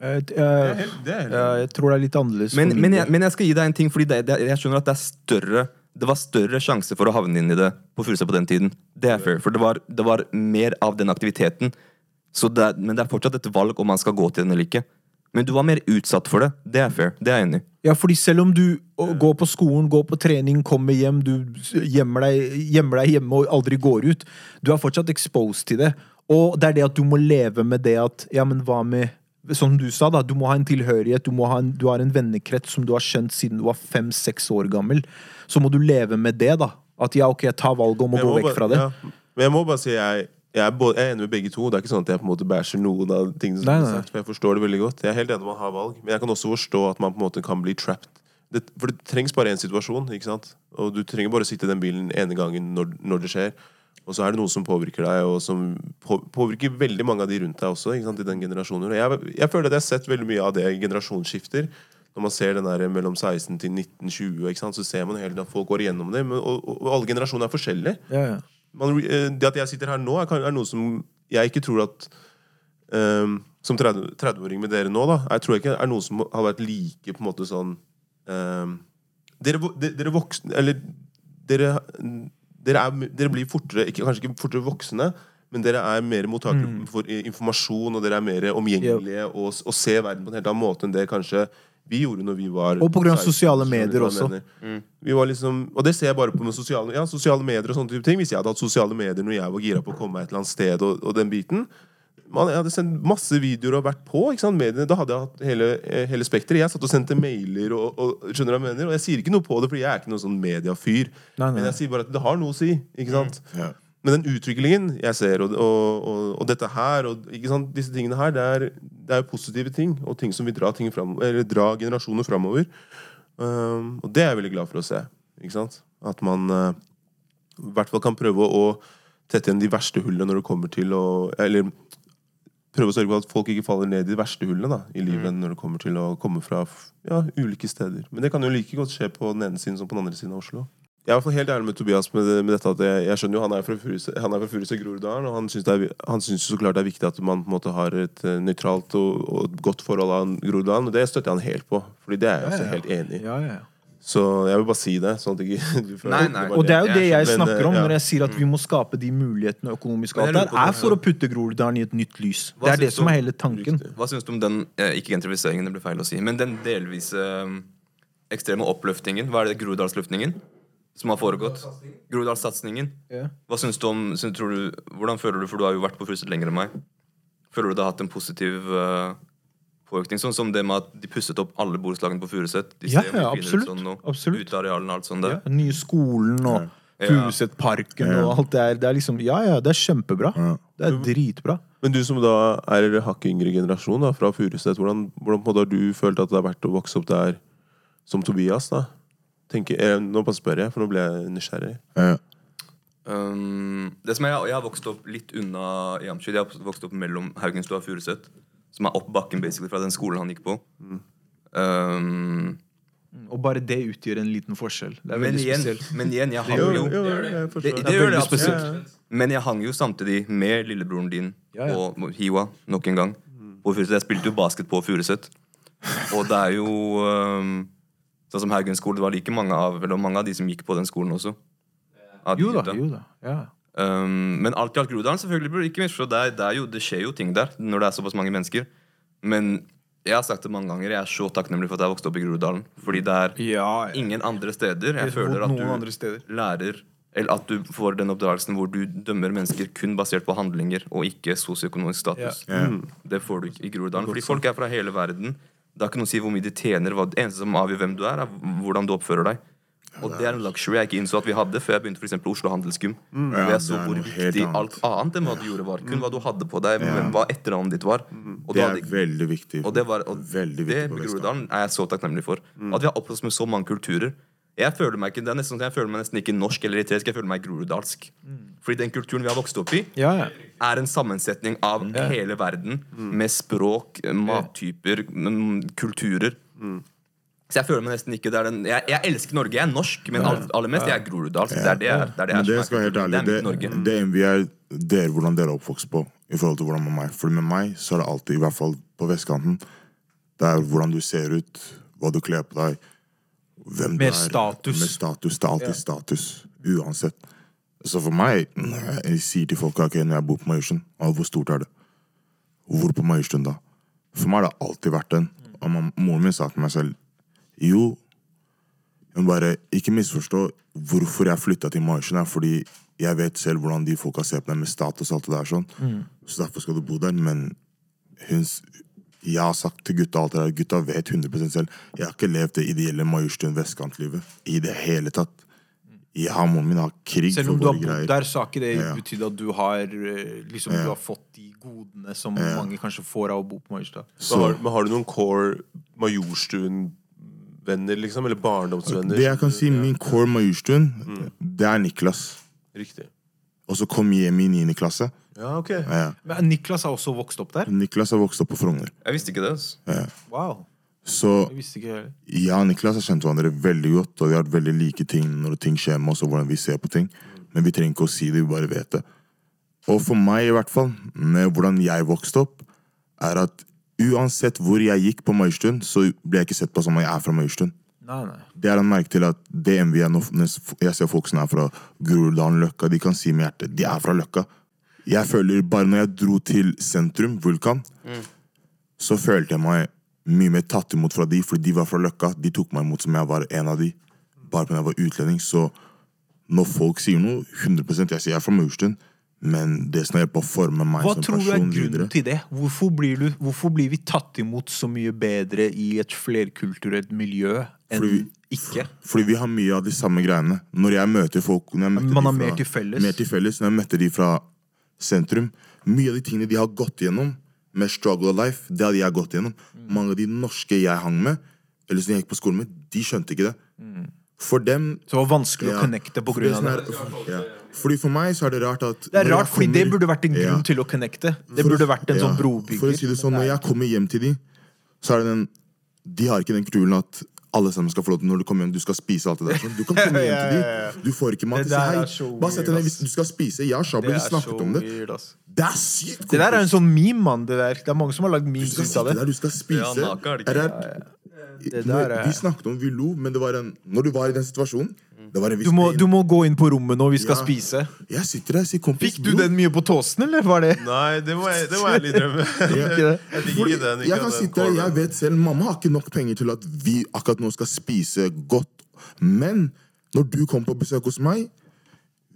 Eh, Det Jeg, det er helt. ja, jeg tror det er litt annerledes. Men, men, jeg, men jeg skal gi deg en ting, fordi det, det, jeg skjønner at det er større Det var større sjanse for å havne inn i det på Furuset på den tiden. Det er fair, for det var, det var mer av den aktiviteten. Det men det er fortsatt et valg om man skal gå til den eller ikke. Men du var mer utsatt for det. Det er fair. Det er jeg enig i. Ja, fordi selv om du går på skolen, går på trening, kommer hjem, du gjemmer deg, gjemmer deg hjemme og aldri går ut, du er fortsatt exposed til det. Og det er det at du må leve med det at Ja, men hva med Som du sa, da. Du må ha en tilhørighet. Du, må ha en, du har en vennekrets som du har skjønt siden du var fem-seks år gammel. Så må du leve med det, da. At ja, ok, jeg tar valget om å gå vekk bare- fra det. Ja. Men jeg må bare si jeg, jeg, er både, jeg er enig med begge to. Det er ikke sånn at jeg på en måte bæsjer noen av tingene som blir sagt. For jeg forstår det veldig godt. Jeg er helt enig med at man har valg. Men jeg kan også forstå at man på en måte kan bli trapped. Det, for det trengs bare én situasjon. ikke sant? Og du trenger bare å sitte i den bilen ene gangen når, når det skjer. Og så er det noe som påvirker deg, og som på, påvirker veldig mange av de rundt deg også. ikke sant, i den generasjonen. Jeg, jeg føler at jeg har sett veldig mye av det i generasjonsskifter. Når man ser den der mellom 16 til 1920, ikke sant, så ser man hele at folk går igjennom det. Men, og, og, alle generasjoner er forskjellige Ja, ja. man, eh, det at jeg sitter her nå, er, er noe som jeg ikke tror at um, Som 30 30-åring med dere nå, da, jeg tror ikke er noe som har vært like på en måte sånn um, dere, dere voksne Eller dere, dere, er, dere blir fortere ikke, Kanskje ikke fortere voksne, men dere er mer mottakelige for informasjon, og dere er mer omgjengelige og, og ser verden på en helt annen måte enn det kanskje vi gjorde når vi var Og av sosiale medier også. Mm. Vi var liksom, og det ser jeg bare på med sosiale, ja, sosiale medier og sånne type ting. Hvis jeg hadde hatt sosiale medier når jeg var gira på å komme meg et eller annet sted, og, og den biten man, Jeg hadde sendt masse videoer og vært på. mediene, Da hadde jeg hatt hele, eh, hele spekteret. Jeg satt og sendte mailer, og, og, skjønner du hva jeg mener? Og jeg sier ikke noe på det, fordi jeg er ikke noen sånn nei. Men jeg sier bare at det har noe å si. ikke sant? Ja. Men den utviklingen jeg ser, og, og, og, dette her, og disse tingene her, det er, det er positive ting. Og ting som vil dra, ting frem, eller dra generasjoner framover. Um, og det er jeg veldig glad for å se. Ikke sant? At man eh, i hvert fall kan prøve å tette igjen de verste hullene når det kommer til å Eller prøve å sørge for at folk ikke faller ned i de verste hullene da, i livet når det kommer til å komme fra ja, ulike steder. Men det kan jo like godt skje på den ene siden som på den andre siden av Oslo. Jeg er i hvert fall helt ærlig med Tobias med, det- med dette at jeg, jeg skjønner jo han er fra Furuset Han er fra Furuse Groruddalen, og han syns, er, han syns jo så klart det er viktig at man på en måte har et eh, nøytralt og, og godt forhold av Groruddalen, og det støtter jeg han helt på. Fordi det er jeg også Ja, ja. helt enig i. Ja, ja. Så jeg vil bare si det. Sånn at ikke [LAUGHS] du føler Nei, nei. Og det er jo det jeg snakker om når jeg sier at vi må skape de mulighetene økonomisk. Alt der er for å putte Groruddalen i et nytt lys. Det er det som er hele tanken. Hva syns du om den eh, ikke gentrifiseringen, det blir feil å si, men den delvise eh, ekstreme oppløftingen? Hva er det Groruddalsløftningen som har foregått? Groruddalssatsingen. Hva syns du om syns, tror du, Hvordan føler du, for du har jo vært på Furuset lenger enn meg. Føler du det har hatt en positiv eh, påvirkning? Sånn som det med at de pusset opp alle borettslagene på Furuset. De Ja, ser ja, absolutt. Sånn. Absolutt. Utearealene og alt sånt Ja, der. den nye skolen og Ja. Furusetparken og alt det der. Det er liksom, ja, ja, det er kjempebra. Ja. Det er dritbra. Men du som da er hakket yngre generasjon da, fra Furuset, hvordan, hvordan på en måte har du følt at det er verdt å vokse opp der som Tobias? da? Tenker, jeg, nå bare spør jeg, for nå ble jeg nysgjerrig. Ja. Um, det som er, jeg har vokst opp litt unna Jamshid. Jeg har vokst opp mellom Haugenstua og Furuset. Som er opp bakken basically fra den skolen han gikk på. Um, Og bare det utgjør en liten forskjell. Det er men, veldig igjen, spesielt. men igjen, jeg hang Jo, jo jo, gjør det. det, det Det er gjør det absolutt. Men jeg hang jo samtidig med lillebroren din Ja, ja. og Hiwa nok en gang. På Jeg spilte jo basket på Furuset. Og det er jo um, Sånn som Haugen skole, det var like mange av Eller mange av de som gikk på den skolen også. Jo da, jo da. Ja. Um, men alt i alt Groruddalen, selvfølgelig burde ikke misforstå. Det, er- det, er jo, det skjer jo ting der når det er såpass mange mennesker. Men jeg har sagt det mange ganger, jeg er så takknemlig for at jeg vokste opp i Groruddalen. Fordi det er ja, ingen andre steder jeg føler at du lærer Eller at du får den oppdragelsen hvor du dømmer mennesker kun basert på handlinger og ikke sosioøkonomisk status. Ja. Mm. Det får du ikke i Groruddalen. Fordi folk er fra hele verden. Det har ikke noe å si hvor mye de tjener. Det eneste som avgjør hvem du er, er hvordan du oppfører deg. Og det er en luxury jeg ikke innså at vi hadde før jeg begynte for eksempel Oslo Handelsgym. Ja, jeg så hvor viktig alt annet enn hva du gjorde, var. Kun hva du hadde på deg, men hva etternavnet ditt var. Og Det er hadde... veldig viktig. og det, var, og Veldig det viktig. Groruddalen er jeg så takknemlig for. At vi har oppholdt oss med så mange kulturer. Jeg føler meg ikke, det er nesten, sånn jeg føler meg nesten ikke norsk eller eritreisk, jeg føler meg groruddalsk. Fordi den kulturen vi har vokst opp i, Ja, ja. er en sammensetning av hele verden. Med språk, mattyper, mm, kulturer. Så jeg føler meg nesten ikke det er den, jeg, jeg elsker Norge, jeg er norsk, men aller mest jeg er groruddalsk. Det er det, jeg er- det er det jeg det skal være helt ærlig, Det det, det er dere, hvordan dere er oppvokst på i forhold til hvordan med meg. For med meg så er det alltid, i hvert fall på vestkanten, det er hvordan du ser ut, hva du kler på deg, hvem du er. status. Med status. Det er alltid status, uansett. Så for meg, jeg sier til folk ok, når jeg bor på Majorstuen, hvor stort er det? Hvor på Majorstuen da? For meg har det alltid vært den. Og man, moren min sa til meg selv, jo, men bare ikke misforstå hvorfor jeg flytta til Majorstuen. er Fordi jeg vet selv hvordan de folka ser på deg med status og alt det der. sånn Så derfor skal du bo der. Men hun, jeg har sagt til gutta alt det der. Gutta vet 100 selv. Jeg har ikke levd det ideelle Majorstuen vestkantlivet i det hele tatt. Jeg har moren min har krig Selv om du har bodd greier. der, så har ikke det Ja. betydd at du har liksom, liksom, du har fått de godene som mange kanskje får av å bo på Majorstuen. Men har, men har du noen core Majorstuen-venner, liksom? Eller barndomsvenner? Det jeg kan si, min core Majorstuen, det er Niklas. Riktig. Og så kom hjem i 9. klasse. Ja, ok. Ja. Men Niklas har også vokst opp der? Niklas har vokst opp på Frogner. Jeg visste ikke det. Ja, Wow. Så ikke heller. Niklas har kjent hverandre veldig godt, og vi har hatt veldig like ting når ting skjer med oss, og hvordan vi ser på ting. Men vi trenger ikke å si det, vi bare vet det. Og for meg, i hvert fall, med hvordan jeg vokste opp, er at uansett hvor jeg gikk på Majorstuen, så ble jeg ikke sett på som om jeg er fra Majorstuen. Nei, nei. Det er en merke til at det envy jeg jeg ser folk som er fra Groruddalen, Løkka, de kan si med hjertet de er fra Løkka. Jeg føler Bare når jeg dro til sentrum, Vulkan, så følte jeg meg mye mer tatt imot fra de, fordi de var fra Løkka. De tok meg imot som jeg var en av de. Bare fordi jeg var utlending. Så når folk sier noe, 100 Jeg sier jeg er fra Maurstuen, men det har hjulpet å forme meg Hva som tror du er grunnen videre til det? Hvorfor blir, du, hvorfor blir vi tatt imot så mye bedre i et flerkulturelt miljø enn Fordi vi- ikke? Fordi vi har mye av de samme greiene. Når jeg møter folk jeg Man har fra, mer til felles. Mer til felles. Når jeg møtte de fra sentrum Mye av de tingene de har gått gjennom med struggle of life, det hadde jeg gått gjennom. Mm. Mange av de norske jeg hang med, eller som jeg gikk på skolen med, de skjønte ikke det. Mm. For dem Så det var vanskelig ja, å connecte på grunn av det. er- ja. Fordi For meg så er det rart at Det er rart, fordi det burde vært en grunn Ja. til å connecte. Det For å- burde vært en sånn brobygger. For å si det sånn, Når jeg kommer hjem til de, så er det den De har ikke den kulturen at alle sammen skal få lov til når du kommer hjem, du skal spise alt det der. sånn. Du kan [LAUGHS] komme hjem til de, du får ikke mat. Det hei, bare sett deg ned hvis du skal spise. Jeg og Shabli vi snakket om det. Det er sykt! Det der er en sånn meme, mann. Det, der. det er mange som har lagd memes ut av det. der, du skal spise. Ja, naka er det ikke. Er det- Det der er- Vi snakket om, vi lo, men det var en Når du var i den situasjonen det var en viss Du må, du må gå inn på rommet nå, vi skal Ja. spise. Jeg sitter der sier kompis Fikk du den mye på tåsen, eller var det Nei, det må jeg, det må jeg litt drømme. [LAUGHS] jeg? Jeg ikke den. Jeg kan sitte der, jeg vet selv Mamma har ikke nok penger til at vi akkurat nå skal spise godt. Men når du kommer på besøk hos meg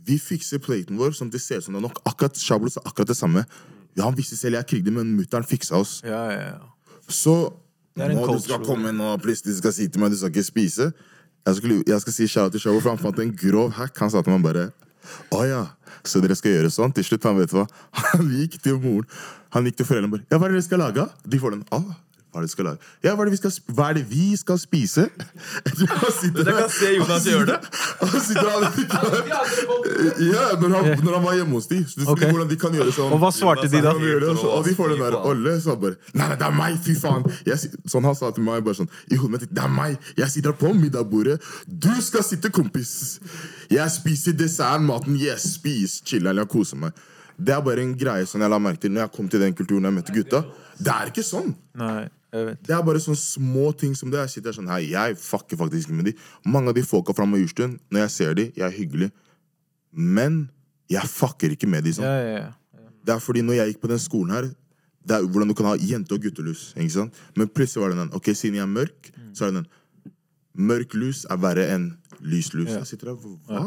Vi fikser platen vår som det ser ut som det er nok. Akkurat Shablo sa akkurat det samme. Ja, han visste selv jeg krigde, men mutter'n fiksa oss. Ja, ja, ja. Så nå du skal komme nå og plutselig skal si til meg du skal ikke spise Jeg, skulle, jeg skal si shout til showet, for han fant en grov hack. Han sa til meg bare Å ja, så dere skal gjøre sånn? Til slutt, han vet hva. [LAUGHS] Han gikk til moren. Han gikk til foreldrene bare Ja, hva er det dere skal lage? De får den. Ah, hva er det, vi skal lage? Ja, hva er det vi skal, hva er det vi skal spise? [LAUGHS] Jeg Jeg kan se Jonas gjøre det. Han sitter der [LAUGHS] Ja, når han, når han var hjemme hos de. Så du Ok. okay. hvordan de kan gjøre sånn. Og hva svarte de da? Gjøre og så- Og de får den der Olle, så bare Nei, nei, det er meg, fy faen! Jeg, sånn han sa til meg, bare sånn I hodet mitt, det er meg! Jeg sitter på middagsbordet. Du skal sitte, kompis! Jeg spiser desserten, maten. Yes, spis, chiller'n, jeg koser meg. Det er bare en greie som jeg la merke til når jeg kom til den kulturen jeg møtte gutta. Det er ikke sånn. Nei, jeg. Det er bare sånne små ting som det. Jeg sitter sånn, her, jeg fucker faktisk med de. Mange av de folka fra Majorstuen, når jeg ser de, jeg er hyggelig. Men jeg fucker ikke med de sånn. Ja, ja, ja. Det er fordi når jeg gikk på den skolen her Det er hvordan du kan ha jente- og guttelus. Ikke sant? Men plutselig var det den Ok, siden jeg er mørk, så er det den Mørk lus er verre enn lys lus. Jeg sitter der Hva?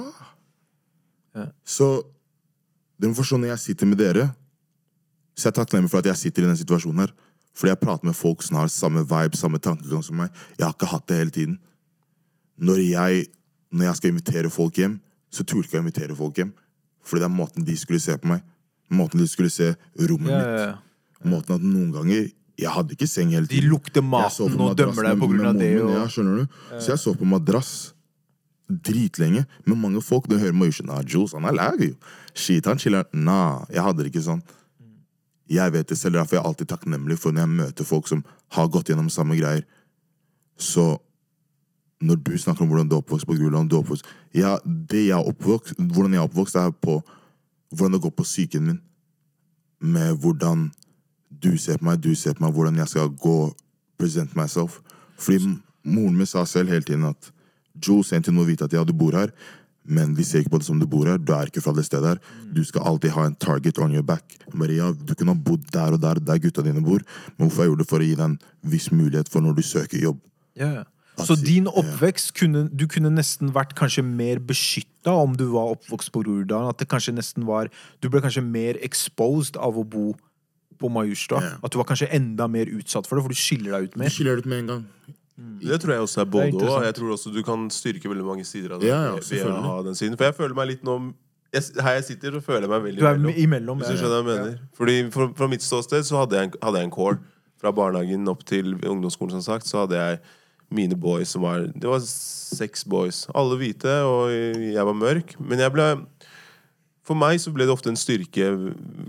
Så du må forstå når jeg sitter med dere Så jeg er takknemlig for at jeg sitter i den situasjonen her. Fordi jeg prater med folk som har samme vibe, samme tankegang som meg. Jeg har ikke hatt det hele tiden. Når jeg, når jeg skal invitere folk hjem, så turte jeg å invitere folk hjem. Fordi det er måten de skulle se på meg. Måten de skulle se rommet Ja, ja, mitt. Måten at noen ganger Jeg hadde ikke seng hele De tiden. lukter Jeg maten og dømmer deg på grunn av det. Og... Ja, skjønner du? Så jeg så på madrass dritlenge. Men mange folk de hører meg jo ikke ah, Jules, han er lag jo. Shit, han chiller'n. Nah, jeg hadde det ikke sånn. Jeg vet det selv, derfor er jeg alltid takknemlig for når jeg møter folk som har gått gjennom samme greier. Så når du snakker om hvordan du er oppvokst på Gruland, du er oppvokst ja, det jeg er oppvokst, Hvordan jeg er oppvokst, er på hvordan det går på psyken min. Med hvordan du ser på meg, du ser på meg, hvordan jeg skal gå present myself. Fordi moren min sa selv hele tiden at Jules, sendte noe vite at ja, du bor her, men vi ser ikke på det som du bor her. Du er ikke fra det stedet her. Du skal alltid ha en target on your back. Maria, Du kunne ha bodd der og der, der gutta dine bor, men hvorfor gjorde det for å gi deg en viss mulighet for når du søker jobb. Ja, ja. Så din oppvekst kunne Du kunne nesten vært kanskje mer beskytta om du var oppvokst på Groruddalen. At det kanskje nesten var Du ble kanskje mer exposed av å bo på Majorstua. Yeah. At du var kanskje enda mer utsatt for det, for du skiller deg ut Du skiller deg ut med en gang. Det tror jeg også er både og. Jeg tror også du kan styrke veldig mange sider av det. Ja, ja, ved å ha den siden. For jeg føler meg litt nå jeg, Her jeg sitter, så føler jeg meg veldig Du er imellom. imellom. Hvis du skjønner hva jeg mener. Fordi fra, fra mitt ståsted så hadde jeg, en, hadde jeg en core. Fra barnehagen opp til ungdomsskolen, som sagt, så hadde jeg mine boys som var Det var seks boys. Alle hvite, og jeg var mørk. Men jeg ble For meg så ble det ofte en styrke.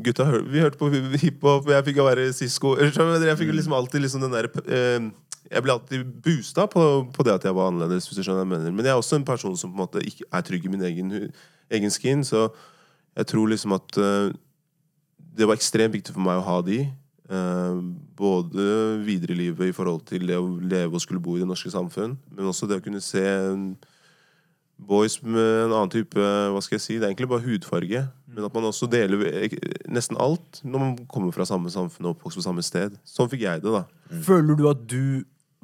Gutta, vi hørte på hiphop, jeg fikk være Sisko Jeg fikk Mm. liksom alltid liksom den der eh, Jeg ble alltid boosta på, på det at jeg var annerledes. Hvis du skjønner jeg mener Men jeg er også en person som på en måte ikke er trygg i min egen, egen skin. Så jeg tror liksom at uh, det var ekstremt viktig for meg å ha de. Uh, både videre i livet i forhold til det å leve og skulle bo i det norske samfunn, men også det å kunne se boys med en annen type Hva skal jeg si? Det er egentlig bare hudfarge. Men at man også deler nesten alt når man kommer fra samme samfunn og oppvokst på samme sted. Sånn fikk jeg det, da. Føler du at du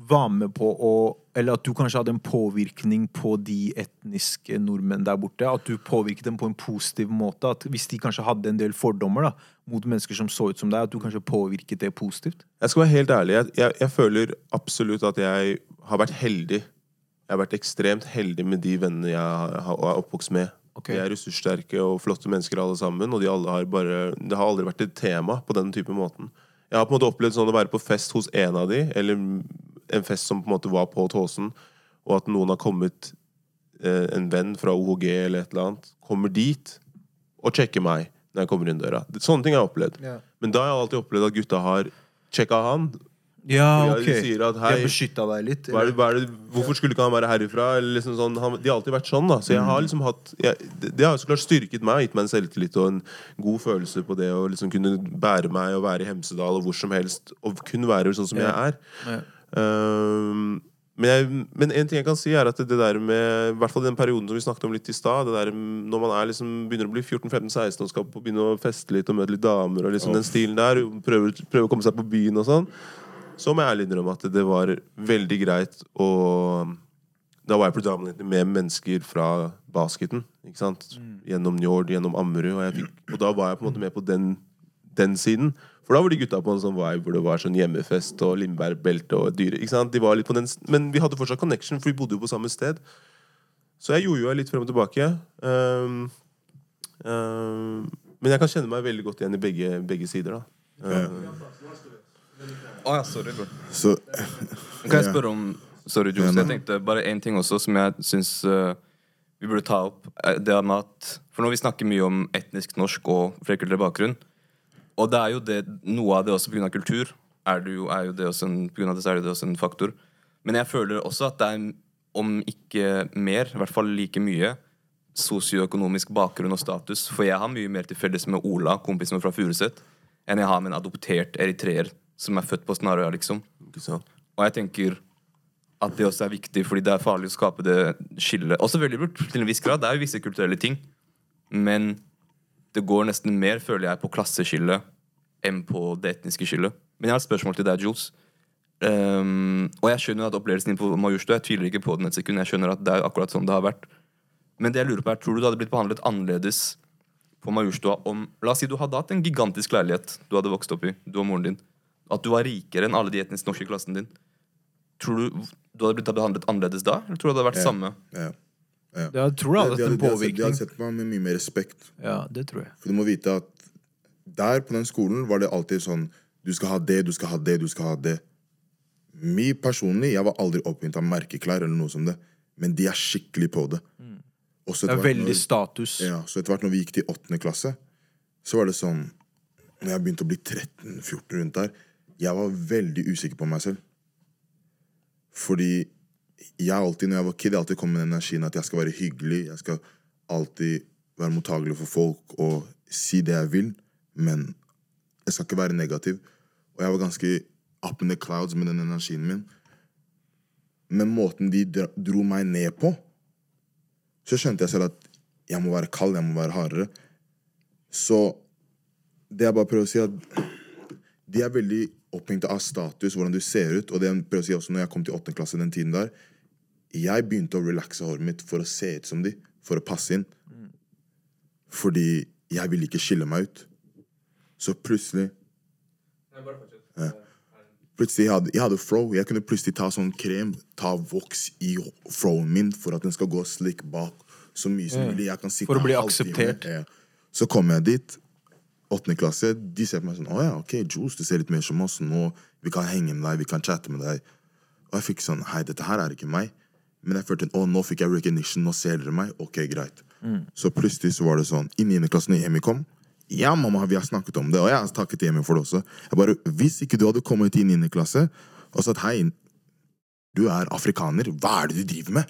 var med på å Eller at du kanskje hadde en påvirkning på de etniske nordmenn der borte? At du påvirket dem på en positiv måte? At hvis de kanskje hadde en del fordommer da mot mennesker som så ut som deg, at du kanskje påvirket det positivt? Jeg skal være helt ærlig. Jeg, jeg, jeg føler absolutt at jeg har vært heldig. Jeg har vært ekstremt heldig med de vennene jeg har, er oppvokst med. Okay. De er ressurssterke og flotte mennesker alle sammen, og de alle har bare, det har aldri vært et tema på den type måten. Jeg har på en måte opplevd sånn å være på fest hos en av de, eller en fest som på en måte var på Tåsen, og at noen har kommet, eh, en venn fra OHG eller et eller annet, kommer dit og sjekker meg når jeg kommer inn døra. Sånne ting har jeg opplevd. Ja. Men da har jeg alltid opplevd at gutta har sjekka han, Ja, Ja, ok. de sier at, De hei, har beskytta deg litt? hva er det, hva er det, hvorfor skulle ikke han være herifra? Eller liksom sånn, han, de har alltid vært sånn, da. Så jeg har liksom hatt jeg, det, har så klart styrket meg, gitt meg en selvtillit og en god følelse på det å liksom kunne bære meg og være i Hemsedal og hvor som helst, og kun være sånn som jeg er. Ja. Ehm, men, jeg, men en ting jeg kan si, er at det der med I hvert fall den perioden som vi snakket om litt i stad, når man er liksom, begynner å bli 14-15-16 og skal begynne å feste litt og møte litt damer og liksom den stilen der, prøve, prøve å komme seg på byen og sånn, så må jeg ærlig innrømme at det var veldig greit å Da var jeg predominantly med mennesker fra basketen. Ikke sant? Gjennom Njord, gjennom Ammerud. Og, og da var jeg på en måte med på den, den siden. For da var de gutta på en sånn vibe hvor det var sånn hjemmefest og Lindberg-belte og dyre. Ikke sant? De var litt på den, men vi hadde fortsatt connection, for vi bodde jo på samme sted. Så jeg jojoa litt frem og tilbake. Um, um, men jeg kan kjenne meg veldig godt igjen i begge, begge sider. da. Um, oh, ja, sorry, bro. Så Kan jeg spørre om Sorry, Jules. Jeg tenkte bare en ting også som jeg syns uh, vi burde ta opp. eh, Det er med at For når vi snakker mye om etnisk norsk og flerkulturell bakgrunn Og det er jo det, noe av det også pga. kultur. Er det jo, er jo det også en, på grunn av det så er det også en faktor. Men jeg føler også at det er, om ikke mer, i hvert fall like mye, sosioøkonomisk bakgrunn og status. For jeg har mye mer til felles med Ola, kompisen min fra Furuset, enn jeg har med en adoptert eritreer som er født på Snarøya, liksom. Og jeg tenker at det også er viktig, fordi det er farlig å skape det skillet. Og selvfølgelig til en viss grad, det er jo visse kulturelle ting. Men det går nesten mer, føler jeg, på klasseskillet enn på det etniske skillet. Men jeg har et spørsmål til deg, Jules. Um, og jeg skjønner at opplevelsen din på Majorstua Jeg tviler ikke på den et sekund. Jeg skjønner at det er akkurat sånn det har vært. Men det jeg lurer på er, tror du du hadde blitt behandlet annerledes på Majorstua om La oss si du hadde hatt en gigantisk leilighet du hadde vokst opp i, du og moren din. At du var rikere enn alle de etnisk norske i klassen din. Tror du du hadde blitt behandlet annerledes da? Eller tror du det hadde vært Ja. samme? ja. Jeg tror det hadde vært hatt en påvirkning. de, hadde sett, meg med mye mer respekt. Ja, det tror jeg. For du må vite at der på den skolen var det alltid sånn Du skal ha det, du skal ha det, du skal ha det. Me personlig, jeg var aldri opphengt av merkeklær eller noe som det. Men de er skikkelig på det. Også Det er veldig når- status. Ja, så etter hvert når vi gikk til åttende klasse, så var det sånn Når jeg begynte å bli 13-14 rundt der, jeg var veldig usikker på meg selv. Fordi jeg alltid, når jeg var kid, jeg alltid kom med den energien at jeg skal være hyggelig, jeg skal alltid være mottagelig for folk og si det jeg vil, men jeg skal ikke være negativ. Og jeg var ganske up in the clouds med den energien min. Men måten de dro meg ned på, så skjønte jeg selv at jeg må være kald, jeg må være hardere. Så det jeg bare prøver å si, at de er veldig opphengt av status, hvordan du ser ut. Og det jeg prøver å si også når jeg kom til 8. klasse den tiden der, jeg begynte å relaxe håret mitt for å se ut som de, for å passe inn. Fordi jeg ville ikke skille meg ut. Så plutselig Plutselig jeg hadde, jeg hadde fro. Jeg kunne plutselig ta sånn krem, ta voks i froen min for at den skal gå slik bak så mye som mulig. Jeg kan sitte For å bli akseptert. Ja. Så kom jeg dit, åttende klasse, de ser på meg sånn Å ja, ok, Jules, du ser litt mer som oss nå. Vi kan henge med deg, vi kan chatte med deg. Og jeg fikk sånn Hei, dette her er ikke meg. Men jeg følte å, nå fikk jeg recognition, nå ser dere meg. Ok, greit. Så plutselig så var det sånn I niende klasse, når Emi kom Ja, mamma, vi har snakket om det, og jeg har takket hjemme for det også. Jeg bare, Hvis ikke du hadde kommet i niende klasse og sagt hei, du er afrikaner, hva er det du driver med?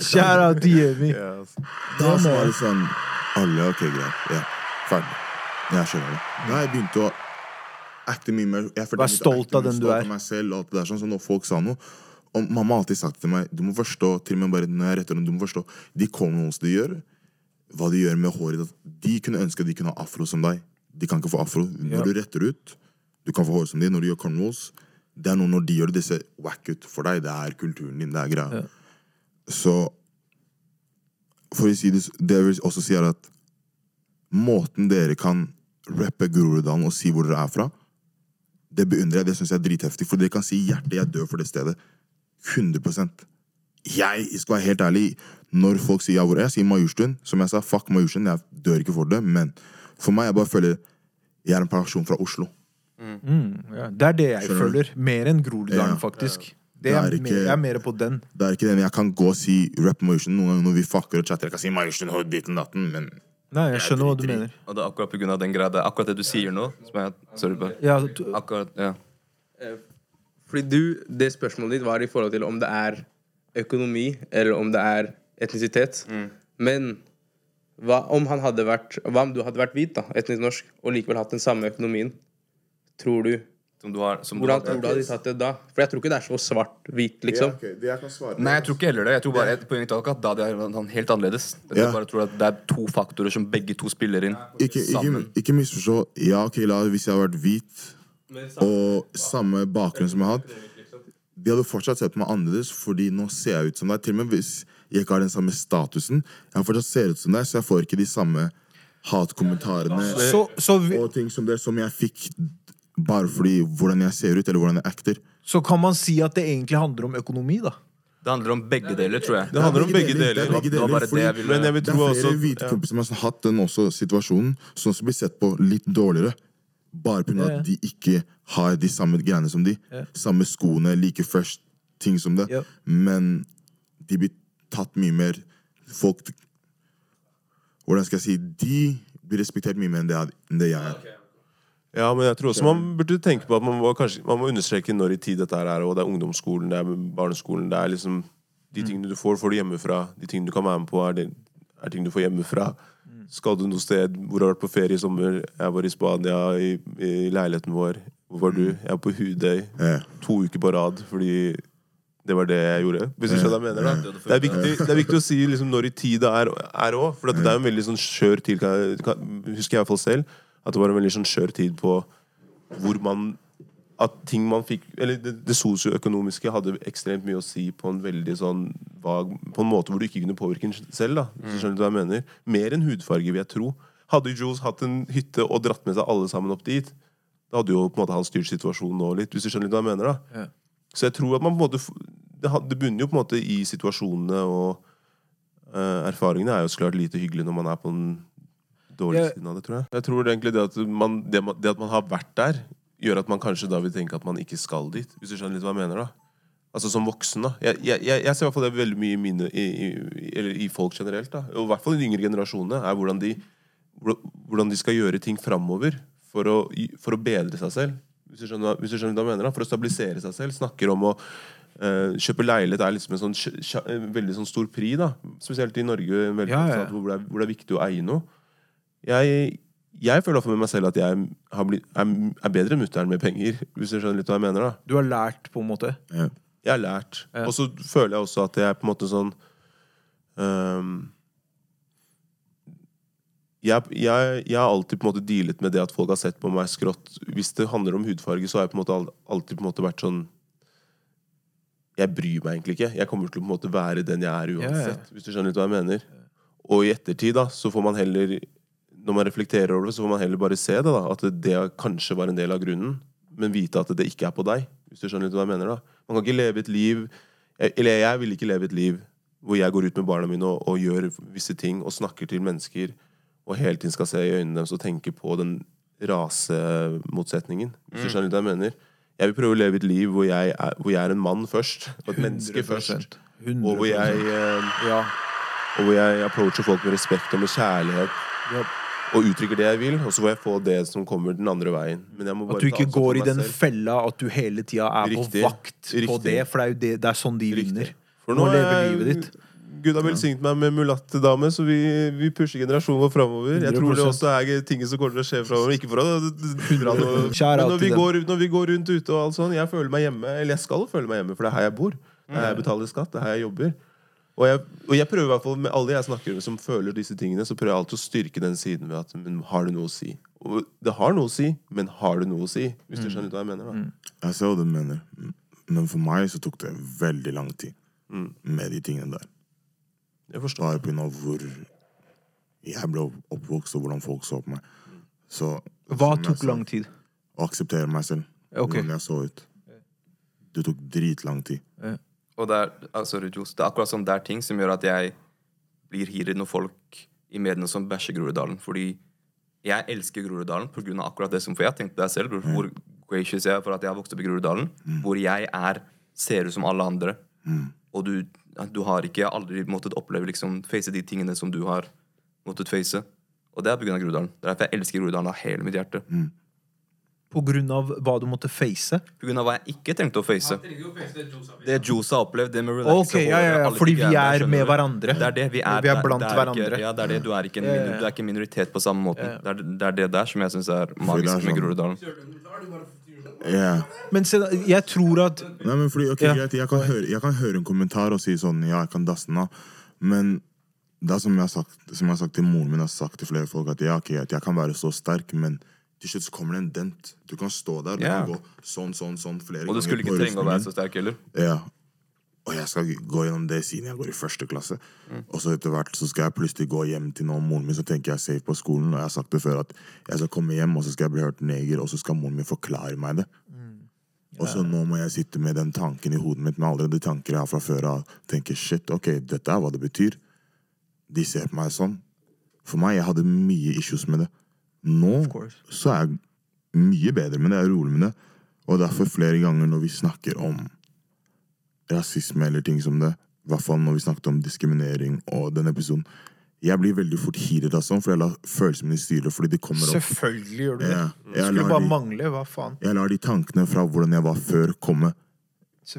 Shout out Yes. Da så var det sånn Alle, ok, greit. Ja, ferdig. Jeg skjønner det. Da har jeg begynt å acte mye mer jeg følte Vær begynte stolt av den du er. meg selv, alt det der, sånn, så når folk sa noe Og mamma har alltid sagt til meg Du må forstå til og med bare når jeg retter dem, du må forstå De cornrows de gjør, hva de gjør med håret ditt. De kunne ønske de kunne ha afro som deg. De kan ikke få afro. Når du retter ut, du kan få hår som de. Når du gjør cornwalls. det er noe når de gjør det, det ser wack ut for deg. Det er kulturen din. Det er greia. Så for å si det, det jeg vil også si er at måten dere kan rappe Groruddalen og si hvor dere er fra, det beundrer jeg. Det syns jeg er dritheftig. For dere kan si 'hjertet, jeg dør for det stedet'. 100 Jeg skal være helt ærlig. Når folk sier ja, hvor er jeg, sier Majorstuen. Som jeg sa, fuck Majorstuen. Jeg dør ikke for det. Men for meg, jeg bare føler jeg er en person fra Oslo. Ja, det er det jeg Skjønner du? føler. Mer enn Groruddalen, Ja. faktisk. Det Det er er ikke- mer, jeg er mer på den. Det er ikke den jeg kan gå og si rap Majorstuen noen ganger når vi fucker og chatter. Jeg kan si Majorstuen og ditten datten, men Nei, jeg skjønner hva du mener. Og det er akkurat på grunn av den greia. Det er akkurat det du sier nå. Som jeg, sorry, bare. Ja, Akkurat, ja. Fordi du, det spørsmålet ditt var i forhold til om det er økonomi, eller om det er etnisitet. Men hva om han hadde vært Hva om du hadde vært hvit, da, etnisk norsk, og likevel hatt den samme økonomien? Tror du Som du har, som du Hvordan har- tror du hadde tatt det da? For jeg tror ikke det er så svart-hvit, liksom. det jeg kan svare Nei, jeg tror ikke heller det. Jeg tror bare Poenget er at da det er helt annerledes. Jeg Ja. bare tror at Det er to faktorer som begge to spiller inn ikke, ikke, ikke misforstå. Ja, ok, la Hvis jeg hadde vært hvit og samme bakgrunn som jeg har hatt De hadde fortsatt sett på meg annerledes, fordi nå ser jeg ut som deg. Til og med hvis jeg ikke har den samme statusen. Jeg fortsatt ser ut som deg, så jeg får ikke de samme hatkommentarene så, så, vi, og ting som det som jeg fikk bare fordi hvordan jeg ser ut, eller hvordan jeg acter. så kan man si at det egentlig handler om økonomi, da. Det handler om begge deler, tror jeg. Det handler om begge Det deler. er begge Det deler, det jeg ville- jeg Det er flere også hvite kompiser som har hatt den også situasjonen, som også blir sett på litt dårligere. Bare pga. Ja, ja. at de ikke har de samme greiene som de. Ja. Samme skoene, like fresh ting som det. Ja. Men de blir tatt mye mer Folk Hvordan skal jeg si De blir respektert mye mer enn det, enn det jeg er. Ja, men jeg tror også man burde tenke på at man må, kanskje, man må understreke når i tid dette er. Og det er ungdomsskolen, det er barneskolen. Det er liksom De tingene du får, får du hjemmefra. De tingene du kan være med på, er, det, er ting du får hjemmefra. Skal du noe sted hvor har du vært på ferie i sommer? Jeg var i Spania, i, i leiligheten vår. Hvor var du? Jeg var på Hudøy. Ja. To uker på rad fordi det var det jeg gjorde. Hvis du skjønner hva jeg mener da Det er viktig, det er viktig å si liksom når i tid det er er òg. For det er en veldig sånn skjør tid, husker jeg i hvert fall selv. At det var en veldig sånn skjør tid på hvor man At ting man fikk Eller det, det sosioøkonomiske hadde ekstremt mye å si på en veldig sånn vag På en måte hvor du ikke kunne påvirke den selv. da Hvis du skjønner hva jeg mener Mer enn hudfarge, vil jeg tro. Hadde Jules hatt en hytte og dratt med seg alle sammen opp dit, da hadde jo på en måte han styrt situasjonen nå litt. Hvis du skjønner hva jeg mener da Ja. Så jeg tror at man på en måte Det, det bunner jo på en måte i situasjonene, og uh, erfaringene er jo så klart lite hyggelig når man er på den dårlige Ja. siden av det, tror jeg. Jeg tror egentlig det at man, det, det at man har vært der, gjør at man kanskje da vil tenke at man ikke skal dit. Hvis du skjønner litt hva jeg mener, da. Altså som voksen, da. Jeg, jeg, jeg ser i hvert fall det veldig mye i, mine, i, i, i folk generelt, da. Og i hvert fall i de yngre generasjonene, er hvordan de, hvordan- de skal gjøre ting framover for å, for å bedre seg selv. Hvis du skjønner, hvis du skjønner hva jeg mener, da. For å stabilisere seg selv. Snakker om å Uh, kjøpe leilighet er liksom en sånn, en veldig sånn stor pri, da. Spesielt i Norge, Ja, ja. Hvor, det er, hvor det er viktig å eie noe. Jeg, jeg føler med meg selv at jeg har blitt, er, er bedre enn mutter'n med penger. Hvis du skjønner litt hva jeg mener, da. Du har lært, på en måte. Ja. Jeg har lært. Ja. Og så føler jeg også at jeg er på en måte sånn um, jeg, jeg, jeg har alltid på en måte dealet med det at folk har sett på meg skrått. Hvis det handler om hudfarge, så har jeg på en måte alltid på en måte vært sånn Jeg bryr meg egentlig ikke. Jeg kommer til å på en måte være den jeg er Ja, ja. uansett. Hvis du skjønner litt hva jeg mener. Og i ettertid, da, så får man heller Når man reflekterer over det, så får man heller bare se det. da At det kanskje var en del av grunnen, men vite at det ikke er på deg. Hvis du skjønner litt hva jeg mener da Man kan ikke leve et liv Eller jeg vil ikke leve et liv hvor jeg går ut med barna mine og, og gjør visse ting og snakker til mennesker og hele tiden skal se i øynene deres og tenke på den rasemotsetningen. Hvis du skjønner litt hva jeg mener. Jeg vil prøve å leve et liv hvor jeg er, hvor jeg er en mann først, og et menneske først. 100%. Og hvor jeg, eh, Ja. og hvor jeg approacher folk med respekt og med kjærlighet. Ja. Og uttrykker det jeg vil, og så får jeg få det som kommer den andre veien. Men jeg må bare At du ikke går i den selv. fella at du hele tida er på Riktig. vakt på det, for det er jo det, det er sånn de Riktig. vinner. For nå lever jeg... livet ditt. Gud har velsignet meg med mulatte dame, så vi, vi pusher generasjonen vår framover. Jeg tror det også er ting som kommer til å skje framover. Ikke for å dra noe når vi, går, når vi går rundt ute og alt sånn, jeg føler meg hjemme. Eller jeg skal føle meg hjemme, for det er her jeg bor. Det er her jeg betaler skatt. Det er her jeg jobber. Og jeg, og jeg prøver i hvert fall med alle jeg snakker med som føler disse tingene, så prøver jeg alltid å styrke den siden ved at men har det noe å si? Og det har noe å si, men har det noe å si? Hvis du skjønner hva jeg mener, da. Jeg ser hva du mener, men for meg så tok det veldig lang tid med de tingene der. Jeg forstår. Bare pga. hvor jeg ble oppvokst, og hvordan folk så på meg. Så Hva tok sa, lang tid? Å akseptere meg selv. Okay. Hvordan jeg så ut. Det tok dritlang tid. Og det er, altså, det er akkurat sånn det er ting som gjør at jeg blir hiret når folk i mediene som bæsjer Groruddalen. Fordi jeg elsker Groruddalen av akkurat det som For jeg tenkte deg selv, bror, hvor gracious jeg er for at jeg har vokst opp i Groruddalen. Hvor jeg er ser ut som alle andre. Og du, du har ikke aldri måttet oppleve liksom face de tingene som du har måttet face. Og det er av Groruddalen. Det er derfor jeg elsker Groruddalen av hele mitt hjerte. På grunn av hva du måtte face? På grunn av hva jeg ikke trengte å face. Det Juice har opplevd, det med relaxe okay, ja, ja, ja, fordi vi er med hverandre. Det er det, vi er, Vi er det- blant det er hverandre. Ikke, ja, det er det. Du er ikke en, Ja, ja, minor, ja. du er ikke en minoritet på samme måten. Det, er, det er det der som jeg syns er er magisk med Groruddalen. Ja. Men se, jeg tror at Nei, men fordi, okay, greit, jeg, kan høre, jeg kan høre en kommentar og si sånn Ja, jeg kan dasse den av. Men det er som jeg har sagt, som jeg har sagt til moren min og sagt til flere folk, at ja, okay, at jeg kan være så sterk, men til slutt så kommer det en dent. Du kan stå der, du yeah. kan gå sånn, sånn, sånn flere Og du skulle ikke trenge å være så sterk heller. Ja. Og jeg skal gå gjennom det siden jeg går i første klasse. Og så etter hvert så skal jeg plutselig gå hjem til noen moren min, så tenker jeg safe på skolen. Og jeg har sagt det før at jeg skal komme hjem, og så skal jeg bli hørt neger, og så skal moren min forklare meg det. Og så nå må jeg sitte med den tanken i hodet mitt med alle de tanker jeg har fra før av. Tenke shit, ok, dette er hva det betyr. De ser på meg sånn. For meg, jeg hadde mye issues med det. Nå så er jeg mye bedre med det. Jeg er rolig med det. Og derfor flere ganger når vi snakker om rasisme eller ting som det, i hvert fall når vi snakket om diskriminering og den episoden, jeg blir veldig fort heated av sånn, for jeg lar følelsene mine styre, fordi de kommer opp. Selvfølgelig gjør du det. Det skulle bare de- mangle. Hva faen? Jeg lar de tankene fra hvordan jeg var før, komme.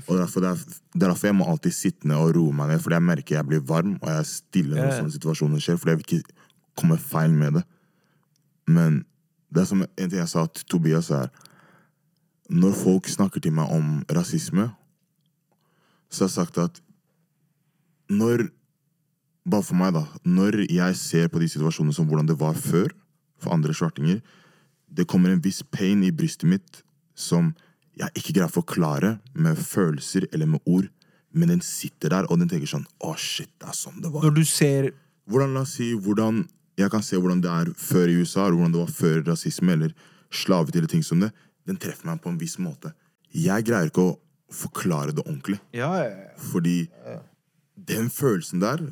Og derfor, er, er derfor jeg må alltid sitte ned og roe meg ned, fordi jeg merker jeg blir varm, og jeg er stille når sånne situasjoner skjer, fordi jeg vil ikke komme feil med det. Men det er som en ting jeg sa til Tobias er Når folk snakker til meg om rasisme, så har jeg sagt at når Bare for meg, da. Når jeg ser på de situasjonene som hvordan det var før, for andre svartinger, det kommer en viss pain i brystet mitt som jeg ikke greier å forklare med følelser eller med ord, men den sitter der, og den tenker sånn Å, shit, det er sånn det var. Når du ser Hvordan, la oss si, hvordan Jeg kan se hvordan det er før i USA, eller hvordan det var før rasisme eller slavet eller ting som det. Den treffer meg på en viss måte. Jeg greier ikke å forklare det ordentlig. Ja, ja, ja. Fordi den følelsen der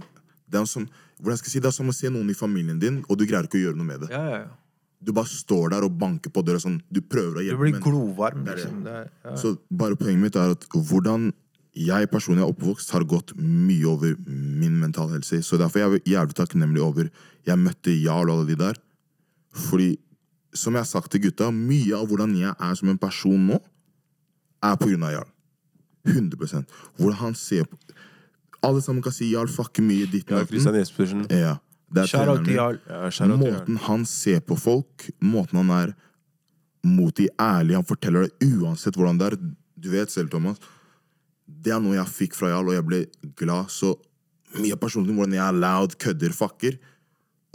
det er, som, si, det er som å se noen i familien din, og du greier ikke å gjøre noe med det. ja, ja, ja. Du bare står der og banker på døra sånn. Du prøver å Du hjelpe, blir men glovarm. Liksom. Så bare poenget mitt er at hvordan jeg personlig er oppvokst, har gått mye over min mental helse. Så derfor er jeg jævlig takknemlig over Jeg møtte Jarl og alle de der. Fordi, som jeg har sagt til gutta, mye av hvordan jeg er som en person nå, er på grunn av Jarl. 100 Hvordan han ser på Alle sammen kan si Jarl fucker mye ditt Ja, og Ja, det er. Jarl. Ja. Måten han ser på folk, måten han er mot de ærlige han forteller det uansett hvordan det er. Du vet selv, Thomas. Det er noe jeg fikk fra Jarl, og jeg ble glad. Så mye av personligheten, hvordan jeg er loud, kødder, fucker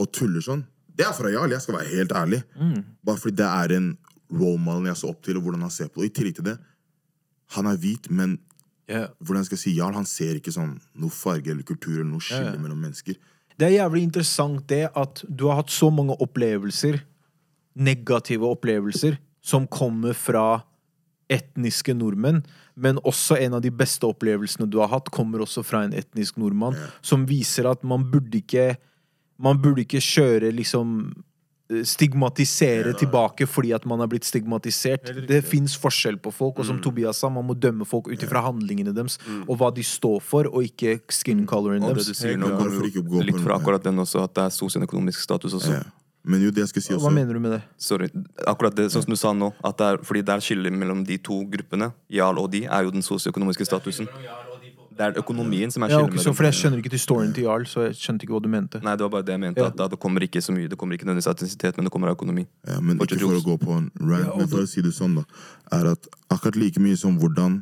og tuller sånn, det er fra Jarl. Jeg skal være helt ærlig. Bare fordi det er en role model jeg så opp til, og hvordan han ser på det. Og I tillegg til det, han er hvit, men yeah. hvordan jeg si, Jarl han ser ikke sånn noe farge eller kultur eller noe skille ja. mellom mennesker. Det er jævlig interessant det at du har hatt så mange opplevelser, negative opplevelser, som kommer fra etniske nordmenn. Men også en av de beste opplevelsene du har hatt, kommer også fra en etnisk nordmann. Som viser at man burde ikke Man burde ikke kjøre liksom Stigmatisere Stigmatisere tilbake fordi at man har blitt stigmatisert. Det fins forskjell på folk, og som Tobias sa, man må dømme folk ut ifra handlingene deres og hva de står for, og ikke skin coloren Og det du sier nå, Helt kommer klart. Hvorfor ikke gå jo på litt fra akkurat den også, at det er sosioøkonomisk status også. Ja. Men jo, det jeg skal si også Hva mener du med det? Sorry. Akkurat det sånn som du sa nå, at det er, fordi det er skille mellom de to gruppene, Jarl og de, er jo den sosioøkonomiske statusen. Det er økonomien som er Ja, skillet ok, så for Jeg skjønner ikke til storyen til Jarl, så jeg skjønte ikke hva du mente. Nei, det var bare det jeg mente. Ja. At da det kommer ikke så mye. Det kommer ikke nødvendigvis etnisitet, men det kommer av økonomi. Ja, men Fortsett, ikke for å gå på en rant, men for å si det sånn, da, er at akkurat like mye som hvordan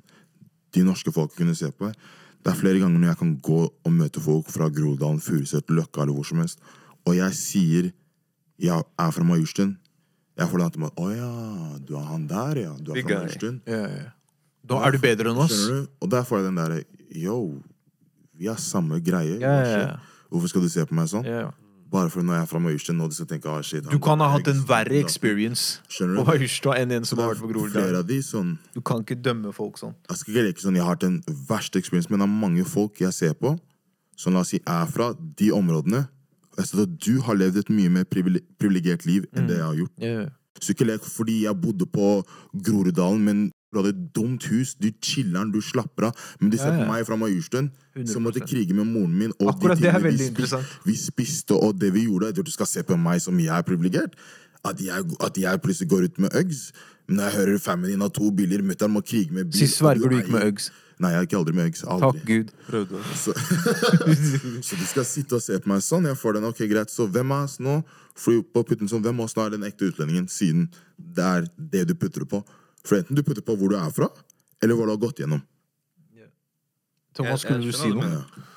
de norske folk kunne se på. Det er flere ganger når jeg kan gå og møte folk fra Groruddalen, Furuset, Løkka eller hvor som helst, og jeg sier jeg er fra Majorstuen. Jeg får den til meg Å ja, du er han der, ja. Du er Big fra. Majorstuen. Ja, ja. Da er du bedre enn oss. Du? Og der får jeg den derre Yo, vi har samme greie. Ja, ja, ja. Hvorfor skal du se på meg sånn? Ja. Bare for når jeg er fra Majorstuen, og de skal tenke ah, shit, Du kan ha hatt en verre experience på Majorstua enn en som har vært på Groruddalen. sånn Du kan ikke dømme folk sånn. Jeg skal ikke leke sånn, jeg har hatt den verste experience, men det er mange folk jeg ser på, som la oss si er fra de områdene. At du har levd et mye mer privile- privilegert liv enn det jeg har gjort. Yeah. Så ikke lek fordi jeg bodde på Groruddalen, men du hadde et dumt hus, du chiller'n, du slapper av. Men de ser Ja, ja. på meg fra Majorstuen, som 100%. måtte krige med moren min. Og Akkurat de det er tingene vi veldig interessant. Vi spiste, og det vi gjorde. Du skal se på meg som jeg er privilegert. At jeg, at jeg plutselig går ut med Uggs. Men når jeg hører family har to biler, mutter'n må krige med bil. Sist sverger du gikk med Uggs. Nei, jeg gikk aldri med Uggs. Aldri. Takk Gud. Prøvde. [LAUGHS] Så du skal sitte og se på meg sånn. Jeg får den, ok, greit. Så hvem av oss nå får på putten sånn, hvem av oss nå er den ekte utlendingen, siden det er det du putter det på? For enten du putter på hvor du er fra, eller hva du har gått gjennom. Thomas, skulle du si noe? Ja.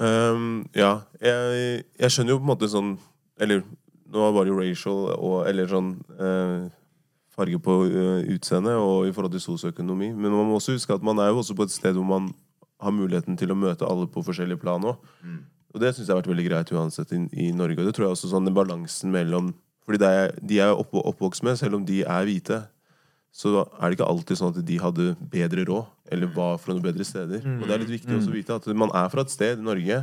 Um, ja, jeg, jeg skjønner jo på en måte sånn Eller nå var det jo racial og Eller sånn eh, farge på uh, utseende og i forhold til sosioøkonomi. Men man må også huske at man er jo også på et sted hvor man har muligheten til å møte alle på forskjellige plan òg. Og det syns jeg har vært veldig greit uansett i, i Norge. Og det tror jeg også sånn den balansen mellom Fordi det er, de er opp, oppvokst med, selv om de er hvite, så er det ikke alltid sånn at de hadde bedre råd, eller var fra noen bedre steder. Og det er litt viktig også å vite at man er fra et sted i Norge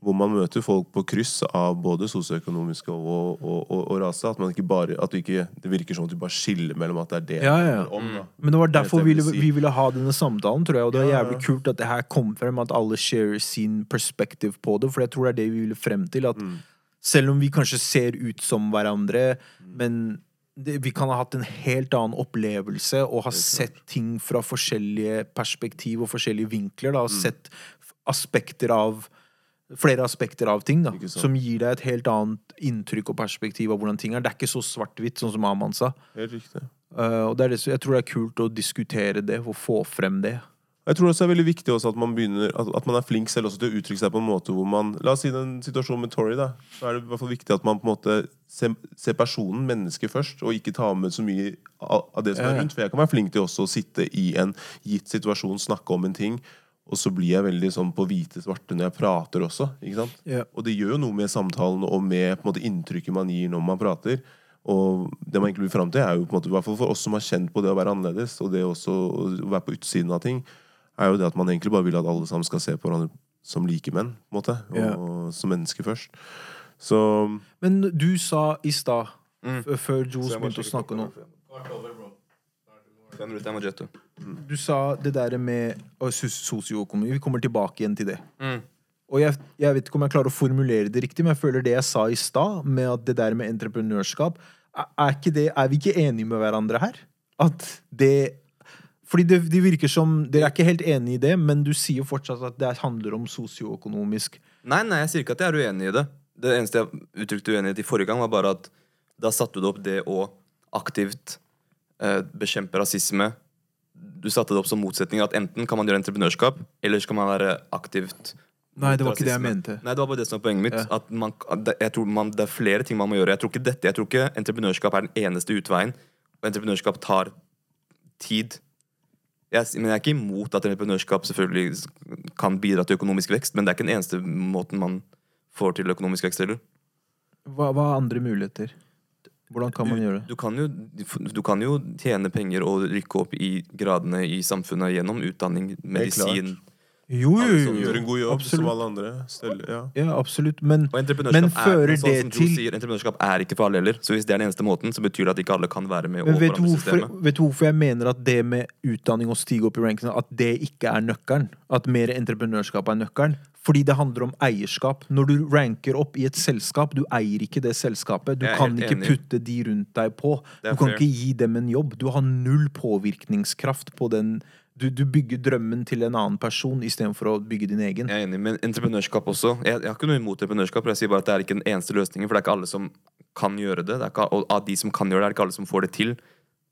hvor man møter folk på kryss av både sosioøkonomiske og, og, og, og rase. At man ikke bare at ikke, Det virker som at du bare skiller mellom at det er det Ja, ja. om. Da. Men det var derfor vi ville, vi ville ha denne samtalen, tror jeg. Og det ja. jævlig kult at det her kom frem, at alle share sin perspektiv på det. For jeg tror det er det vi ville frem til. At Mm. selv om vi kanskje ser ut som hverandre, men vi kan ha hatt en helt annen opplevelse og ha sett ting fra forskjellige perspektiv og forskjellige vinkler. Da, Mm. og sett aspekter av Flere aspekter av ting da, som gir deg et helt annet inntrykk og perspektiv av hvordan ting er. Det er ikke så svart-hvitt, sånn som Aman sa. Helt riktig. Uh, og det er det, jeg tror det er kult å diskutere det og få frem det. Jeg tror også det er veldig viktig at man begynner At, man er flink selv også til å uttrykke seg på en måte hvor man La oss si den situasjonen med Tori, da. Så er det i hvert fall viktig at man på en måte ser, ser personen, mennesket, først, og ikke tar med så mye av, det som er rundt. For jeg kan være flink til også å sitte i en gitt situasjon, snakke om en ting, og så blir jeg veldig sånn på hvite svarte når jeg prater også. Ja. Og det gjør jo noe med samtalen og med måte inntrykket man gir når man prater. Og det man egentlig vil fram til, er jo på en måte, i hvert fall for oss som har kjent på det å være annerledes, og det også å være på utsiden av ting, er jo det at man egentlig bare vil at alle sammen skal se på hverandre som likemenn, på en måte. Og yeah. som mennesker først. Så Men du sa i stad, Mm. før må begynte å snakke nå. Du sa det der med sosioøkonomi. Vi kommer tilbake igjen til det. Mm. Og jeg, jeg vet ikke om jeg klarer å formulere det riktig, men jeg føler det jeg sa i stad, med at det der med entreprenørskap Er, er, ikke det, er vi ikke enige med hverandre her? At det Fordi det, det virker som Dere er ikke helt enige i det, men du sier fortsatt at det handler om sosioøkonomisk Nei, nei, jeg sier ikke at jeg er uenig i det. Det eneste jeg uttrykte uenighet i forrige gang, var bare at da satte du opp det å aktivt eh, bekjempe rasisme. Du satte det opp som motsetning At enten kan man gjøre entreprenørskap, eller så kan man være aktivt Nei, det var var ikke det jeg mente. Nei, det var bare det som var poenget mitt. Ja. At man, at man, det er flere ting man må gjøre. Jeg tror ikke dette, jeg tror ikke entreprenørskap er den eneste utveien. Og entreprenørskap tar tid. Jeg, men jeg er ikke imot at entreprenørskap selvfølgelig kan bidra til økonomisk vekst, men det er ikke den eneste måten man får til økonomisk vekst heller. Hva, hva er andre muligheter? Hvordan kan man gjøre det? Du kan, jo, du kan jo tjene penger og rykke opp i gradene i samfunnet gjennom utdanning, medisin Jo, jo, jo. gjør en god jobb som alle andre. Stelle, ja. Ja, absolutt. Men, Og entreprenørskap men er, fører er, sånn det til sier, entreprenørskap er ikke for alle heller. Så hvis det er den eneste måten, så betyr det at ikke alle kan være med Men vet du, hvorfor, vet du hvorfor jeg mener at det med utdanning og stige opp i rankene, at det ikke er nøkkelen? At mer entreprenørskap er nøkkelen? Fordi det handler om eierskap. Når du ranker opp i et selskap, du eier ikke det selskapet. Du kan ikke enig. putte de rundt deg på. Du kan fair. ikke gi dem en jobb. Du har null påvirkningskraft på den Du, du bygger drømmen til en annen person istedenfor å bygge din egen. Jeg er enig, men entreprenørskap også. Jeg, jeg har ikke noe imot entreprenørskap. Jeg sier bare at det er ikke den eneste løsningen, for det er ikke alle som kan gjøre det. det er ikke, og av de som kan gjøre det, er det ikke alle som får det til.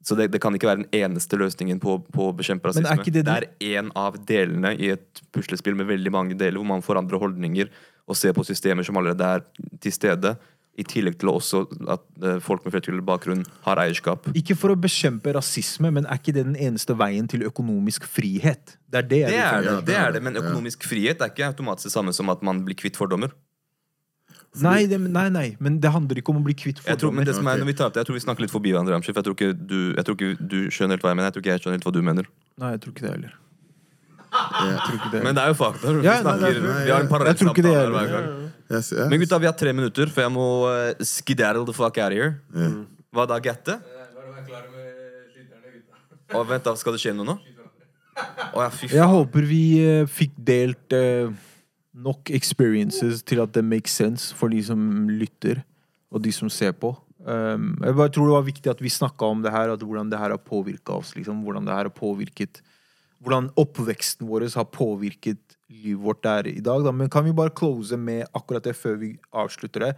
Så det, det kan ikke være den eneste løsningen på, på å bekjempe Men rasisme. er det det er én av delene i et puslespill med veldig mange deler, hvor man får andre holdninger og ser på systemer som allerede er til stede. I tillegg til også at eh, folk med flerkulturell bakgrunn har eierskap. Ikke for å bekjempe rasisme, men er ikke det den eneste veien til økonomisk frihet? Det er det Det er det, det er det, men økonomisk frihet er ikke automatisk det samme som at man blir kvitt fordommer. Nei, det, nei, nei, men det handler ikke om å bli kvitt Jeg tror, men fordommer. det som er, når vi tar opp det, jeg tror vi snakker litt forbi hverandre, Ramsjef. Jeg tror ikke du, jeg tror ikke du skjønner helt hva jeg mener. Jeg tror ikke jeg skjønner helt hva du mener. Nei, jeg tror ikke det heller. Jeg tror ikke det. Men det er jo fakta. Vi, Ja, nei, nei, nei, vi har en parallell Jeg tror samtale er- hver gang. Jeg, yes. Men gutta, vi har tre minutter, for jeg må uh, skedaddle the fuck out of here. Hva da, Gatte? Å, vent da, Skal det skje noe nå? Oh, ja, fy Jeg håper vi uh, fikk delt uh, nok experiences til at det makes sense for de som lytter, og de som ser på. Um, jeg bare tror det var viktig at vi snakka om det her, at hvordan det her har påvirka oss. Liksom, hvordan det her har påvirket Hvordan oppveksten vår har påvirket livet vårt er i dag. Da. Men kan vi bare close med akkurat det før vi avslutter det?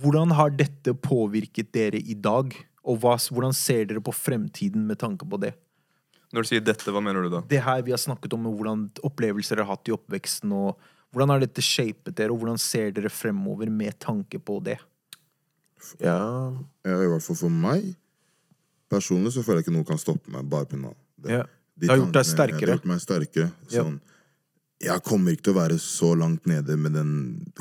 Hvordan har dette påvirket dere i dag? Og hva, hvordan ser dere på fremtiden med tanke på det? Når du sier dette, hva mener du da? det her vi har snakket om, hvordan opplevelser dere har hatt i oppveksten, og hvordan har dette shapet dere, og hvordan ser dere fremover med tanke på det? Ja, Ja, I hvert fall for meg personlig så føler jeg ikke noe kan stoppe meg bare pga. det. Ja. De Det har gjort deg sterkere. Det har gjort meg sterkere. Ja. Sånn, Jeg kommer ikke til å være så langt nede med den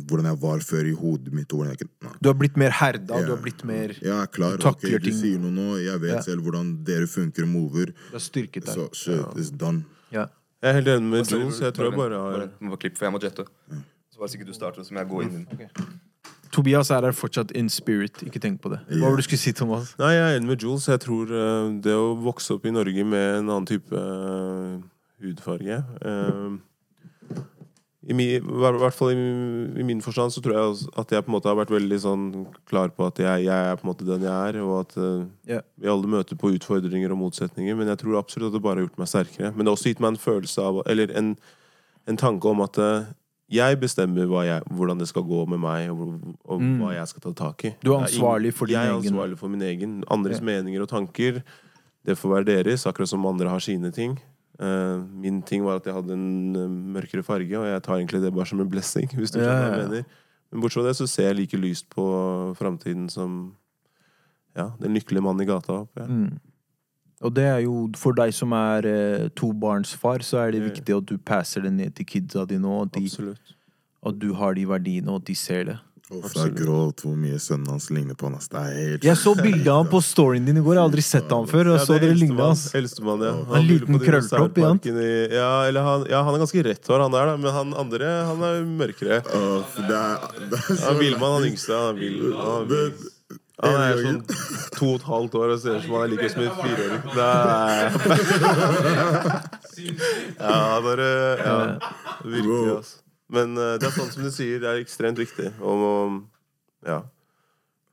hvordan jeg var før i hodet mitt. jeg, Du har blitt mer herda, Ja. du har blitt mer Jeg er klar. Du takler ok, du sier noe nå. Jeg vet Ja. selv hvordan dere funker og mover. Du har styrket deg. Så shit, it's done. Ja. jeg er helt enig med Jules. Jeg tror jeg bare har bare, må bare klippe, for jeg må jette. Så bare sikkert du starter, så må jeg gå inn. Tobias er her fortsatt in spirit, ikke tenk på det. Hva var det du skulle si, Thomas? Nei, jeg er enig med Jules. Jeg tror eh, det å vokse opp i Norge med en annen type eh, hudfarge eh, i, mi, I hvert fall i, i min forstand så tror jeg at jeg på en måte har vært veldig sånn klar på at jeg, jeg er på en måte den jeg er, og at uh, yeah. vi alle møter på utfordringer og motsetninger. Men jeg tror absolutt at det bare har gjort meg sterkere. Men det har også gitt meg en følelse av Eller en, en tanke om at uh, jeg bestemmer jeg, hvordan det skal gå med meg, og, og Mm. hva jeg skal ta tak i. Du er ansvarlig for din egen? jeg er ansvarlig for min egen. Andres yeah. meninger og tanker, det får være deres, akkurat som andre har sine ting. Eh, min ting var at jeg hadde en eh, mørkere farge, og jeg tar egentlig det bare som en blessing. [LAUGHS] hvis du Ja, skjønner hva jeg mener. Men bortsett fra det så ser jeg like lyst på framtiden som ja, den lykkelige mannen i gata. Opp, ja. Mm. Og det er jo, for deg som er eh, tobarnsfar, så er det viktig at du passer det ned til kidsa dine, og de, at du har de verdiene, og at de ser det. Uff, det er grovt hvor mye sønnen hans ligner på han. ass. Det er helt Jeg så bildet av han på storyen din i går, jeg har aldri sett han før, og Ja, så er dere eldstemann. hans. Eldstemann, ja. En Han liten krølltopp, i han. Ja, eller han, ja, han er ganske rett hår, han der, da. Men han andre, han er mørkere. Uff, det er, det er så Ja, Vilman, han yngste, han er vill. Han er. Han er sånn to og et halvt år og ser ut som han er like som en fireåring. [LAUGHS] Nei. [LAUGHS] Ja, bare Ja, virkelig, altså. Men eh, det er sånn som du sier, det er ekstremt viktig. Og og, ja.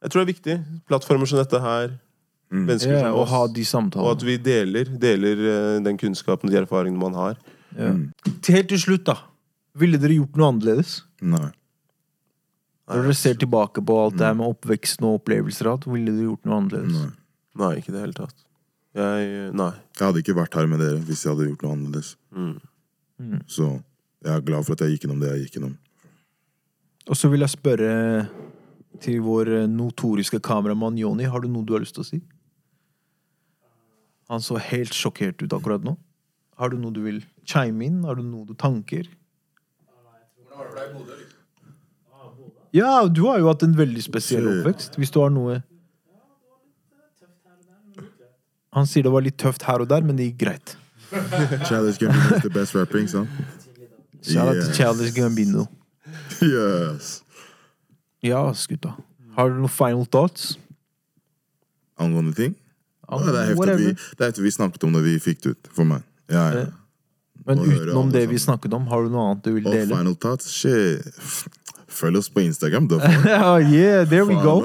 Jeg tror det er viktig. Plattformer som dette her. Mennesker Yeah, som og oss. ha de Og at vi deler, deler eh, den kunnskapen og de erfaringene man har. Ja. Helt til slutt, da. Ville dere gjort noe annerledes? Nei. Når dere ser tilbake på alt det her med oppveksten og opplevelser, ville dere gjort noe annerledes? nei. Nei, ikke i det hele tatt. Jeg Nei. Jeg hadde ikke vært her med dere hvis jeg hadde gjort noe annerledes. Mm. Så jeg er glad for at jeg gikk gjennom det jeg gikk gjennom. Og så vil jeg spørre til vår notoriske kameramann Joni, har du noe du har lyst til å si? Han så helt sjokkert ut akkurat nå. Har du noe du vil chime inn? Har du noe du tanker? Ja, du har jo hatt en veldig spesiell oppvekst. Hvis du har noe Han sier det var litt tøft her og der, men det gikk greit. Challenge Gambino be the best rapping, sant? Shout out til Yes. Childish Gambino. Yes. Ja, gutta. Har du noen final thoughts? Angående ting? Ja, det, er heftig vi, det er heftig vi snakket om det vi fikk det ut. For meg. Ja, ja. Eh, Men utenom det vi snakket om, har du noe annet du vil dele? final thoughts? Shit. Følg oss på Instagram. Da Oh, [LAUGHS] yeah, there we go.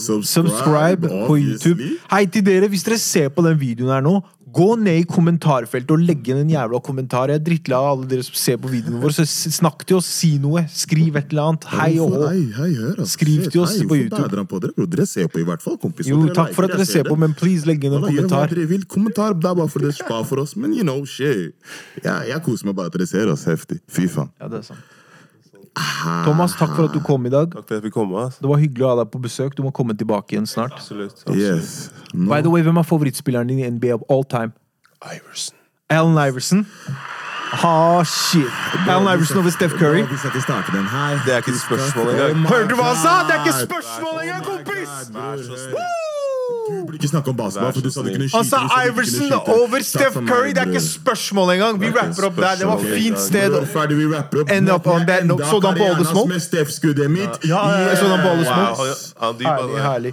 Subscribe, Subscribe på. YouTube. Hei til dere, hvis dere ser på den videoen her nå, Gå ned i kommentarfeltet og legg igjen en jævla kommentar. Jeg er drittlei av alle dere som ser på videoene våre. Så snakk til oss, si noe. Skriv et eller annet. Hei og hå. Altså. Skriv til oss hei, på YouTube. på dere. Dere ser på i hvert fall, kompis. Jo, takk for at dere ser på, men please legg inn en kommentar. gjør hva kommentar. dere vil. Kommentar, det er bare for det spa for oss. Men you know, shit. Ja, jeg koser meg bare at dere ser oss. Heftig. Fy faen. Ja, det er sant. Thomas, takk for at du kom i dag. Takk for at jeg fikk komme. ass. Det var hyggelig å ha deg på besøk. Du må komme tilbake igjen snart. Absolutt. absolutt. Yes. No. By the way, hvem er favorittspilleren din i NBA of all time? Iverson. Allen Iverson. Oh, shit. Allen Iverson over Steph Curry. Det er ikke et spørsmål engang. Hørte du hva han sa? Det er ikke spørsmål engang, kompis! Vær så snill. Du burde ikke snakke om basketball, for du sa du kunne skyte. Kunne Iverson skyte. over Steph Curry. Det er ikke spørsmål engang. Vi er rapper opp der. Det var fint sted. Ferdig, vi rapper opp. End up on that note. Så du han på alle hans Med Steff-skuddet mitt. Ja, ja, ja, han på All the Smoke? Wow,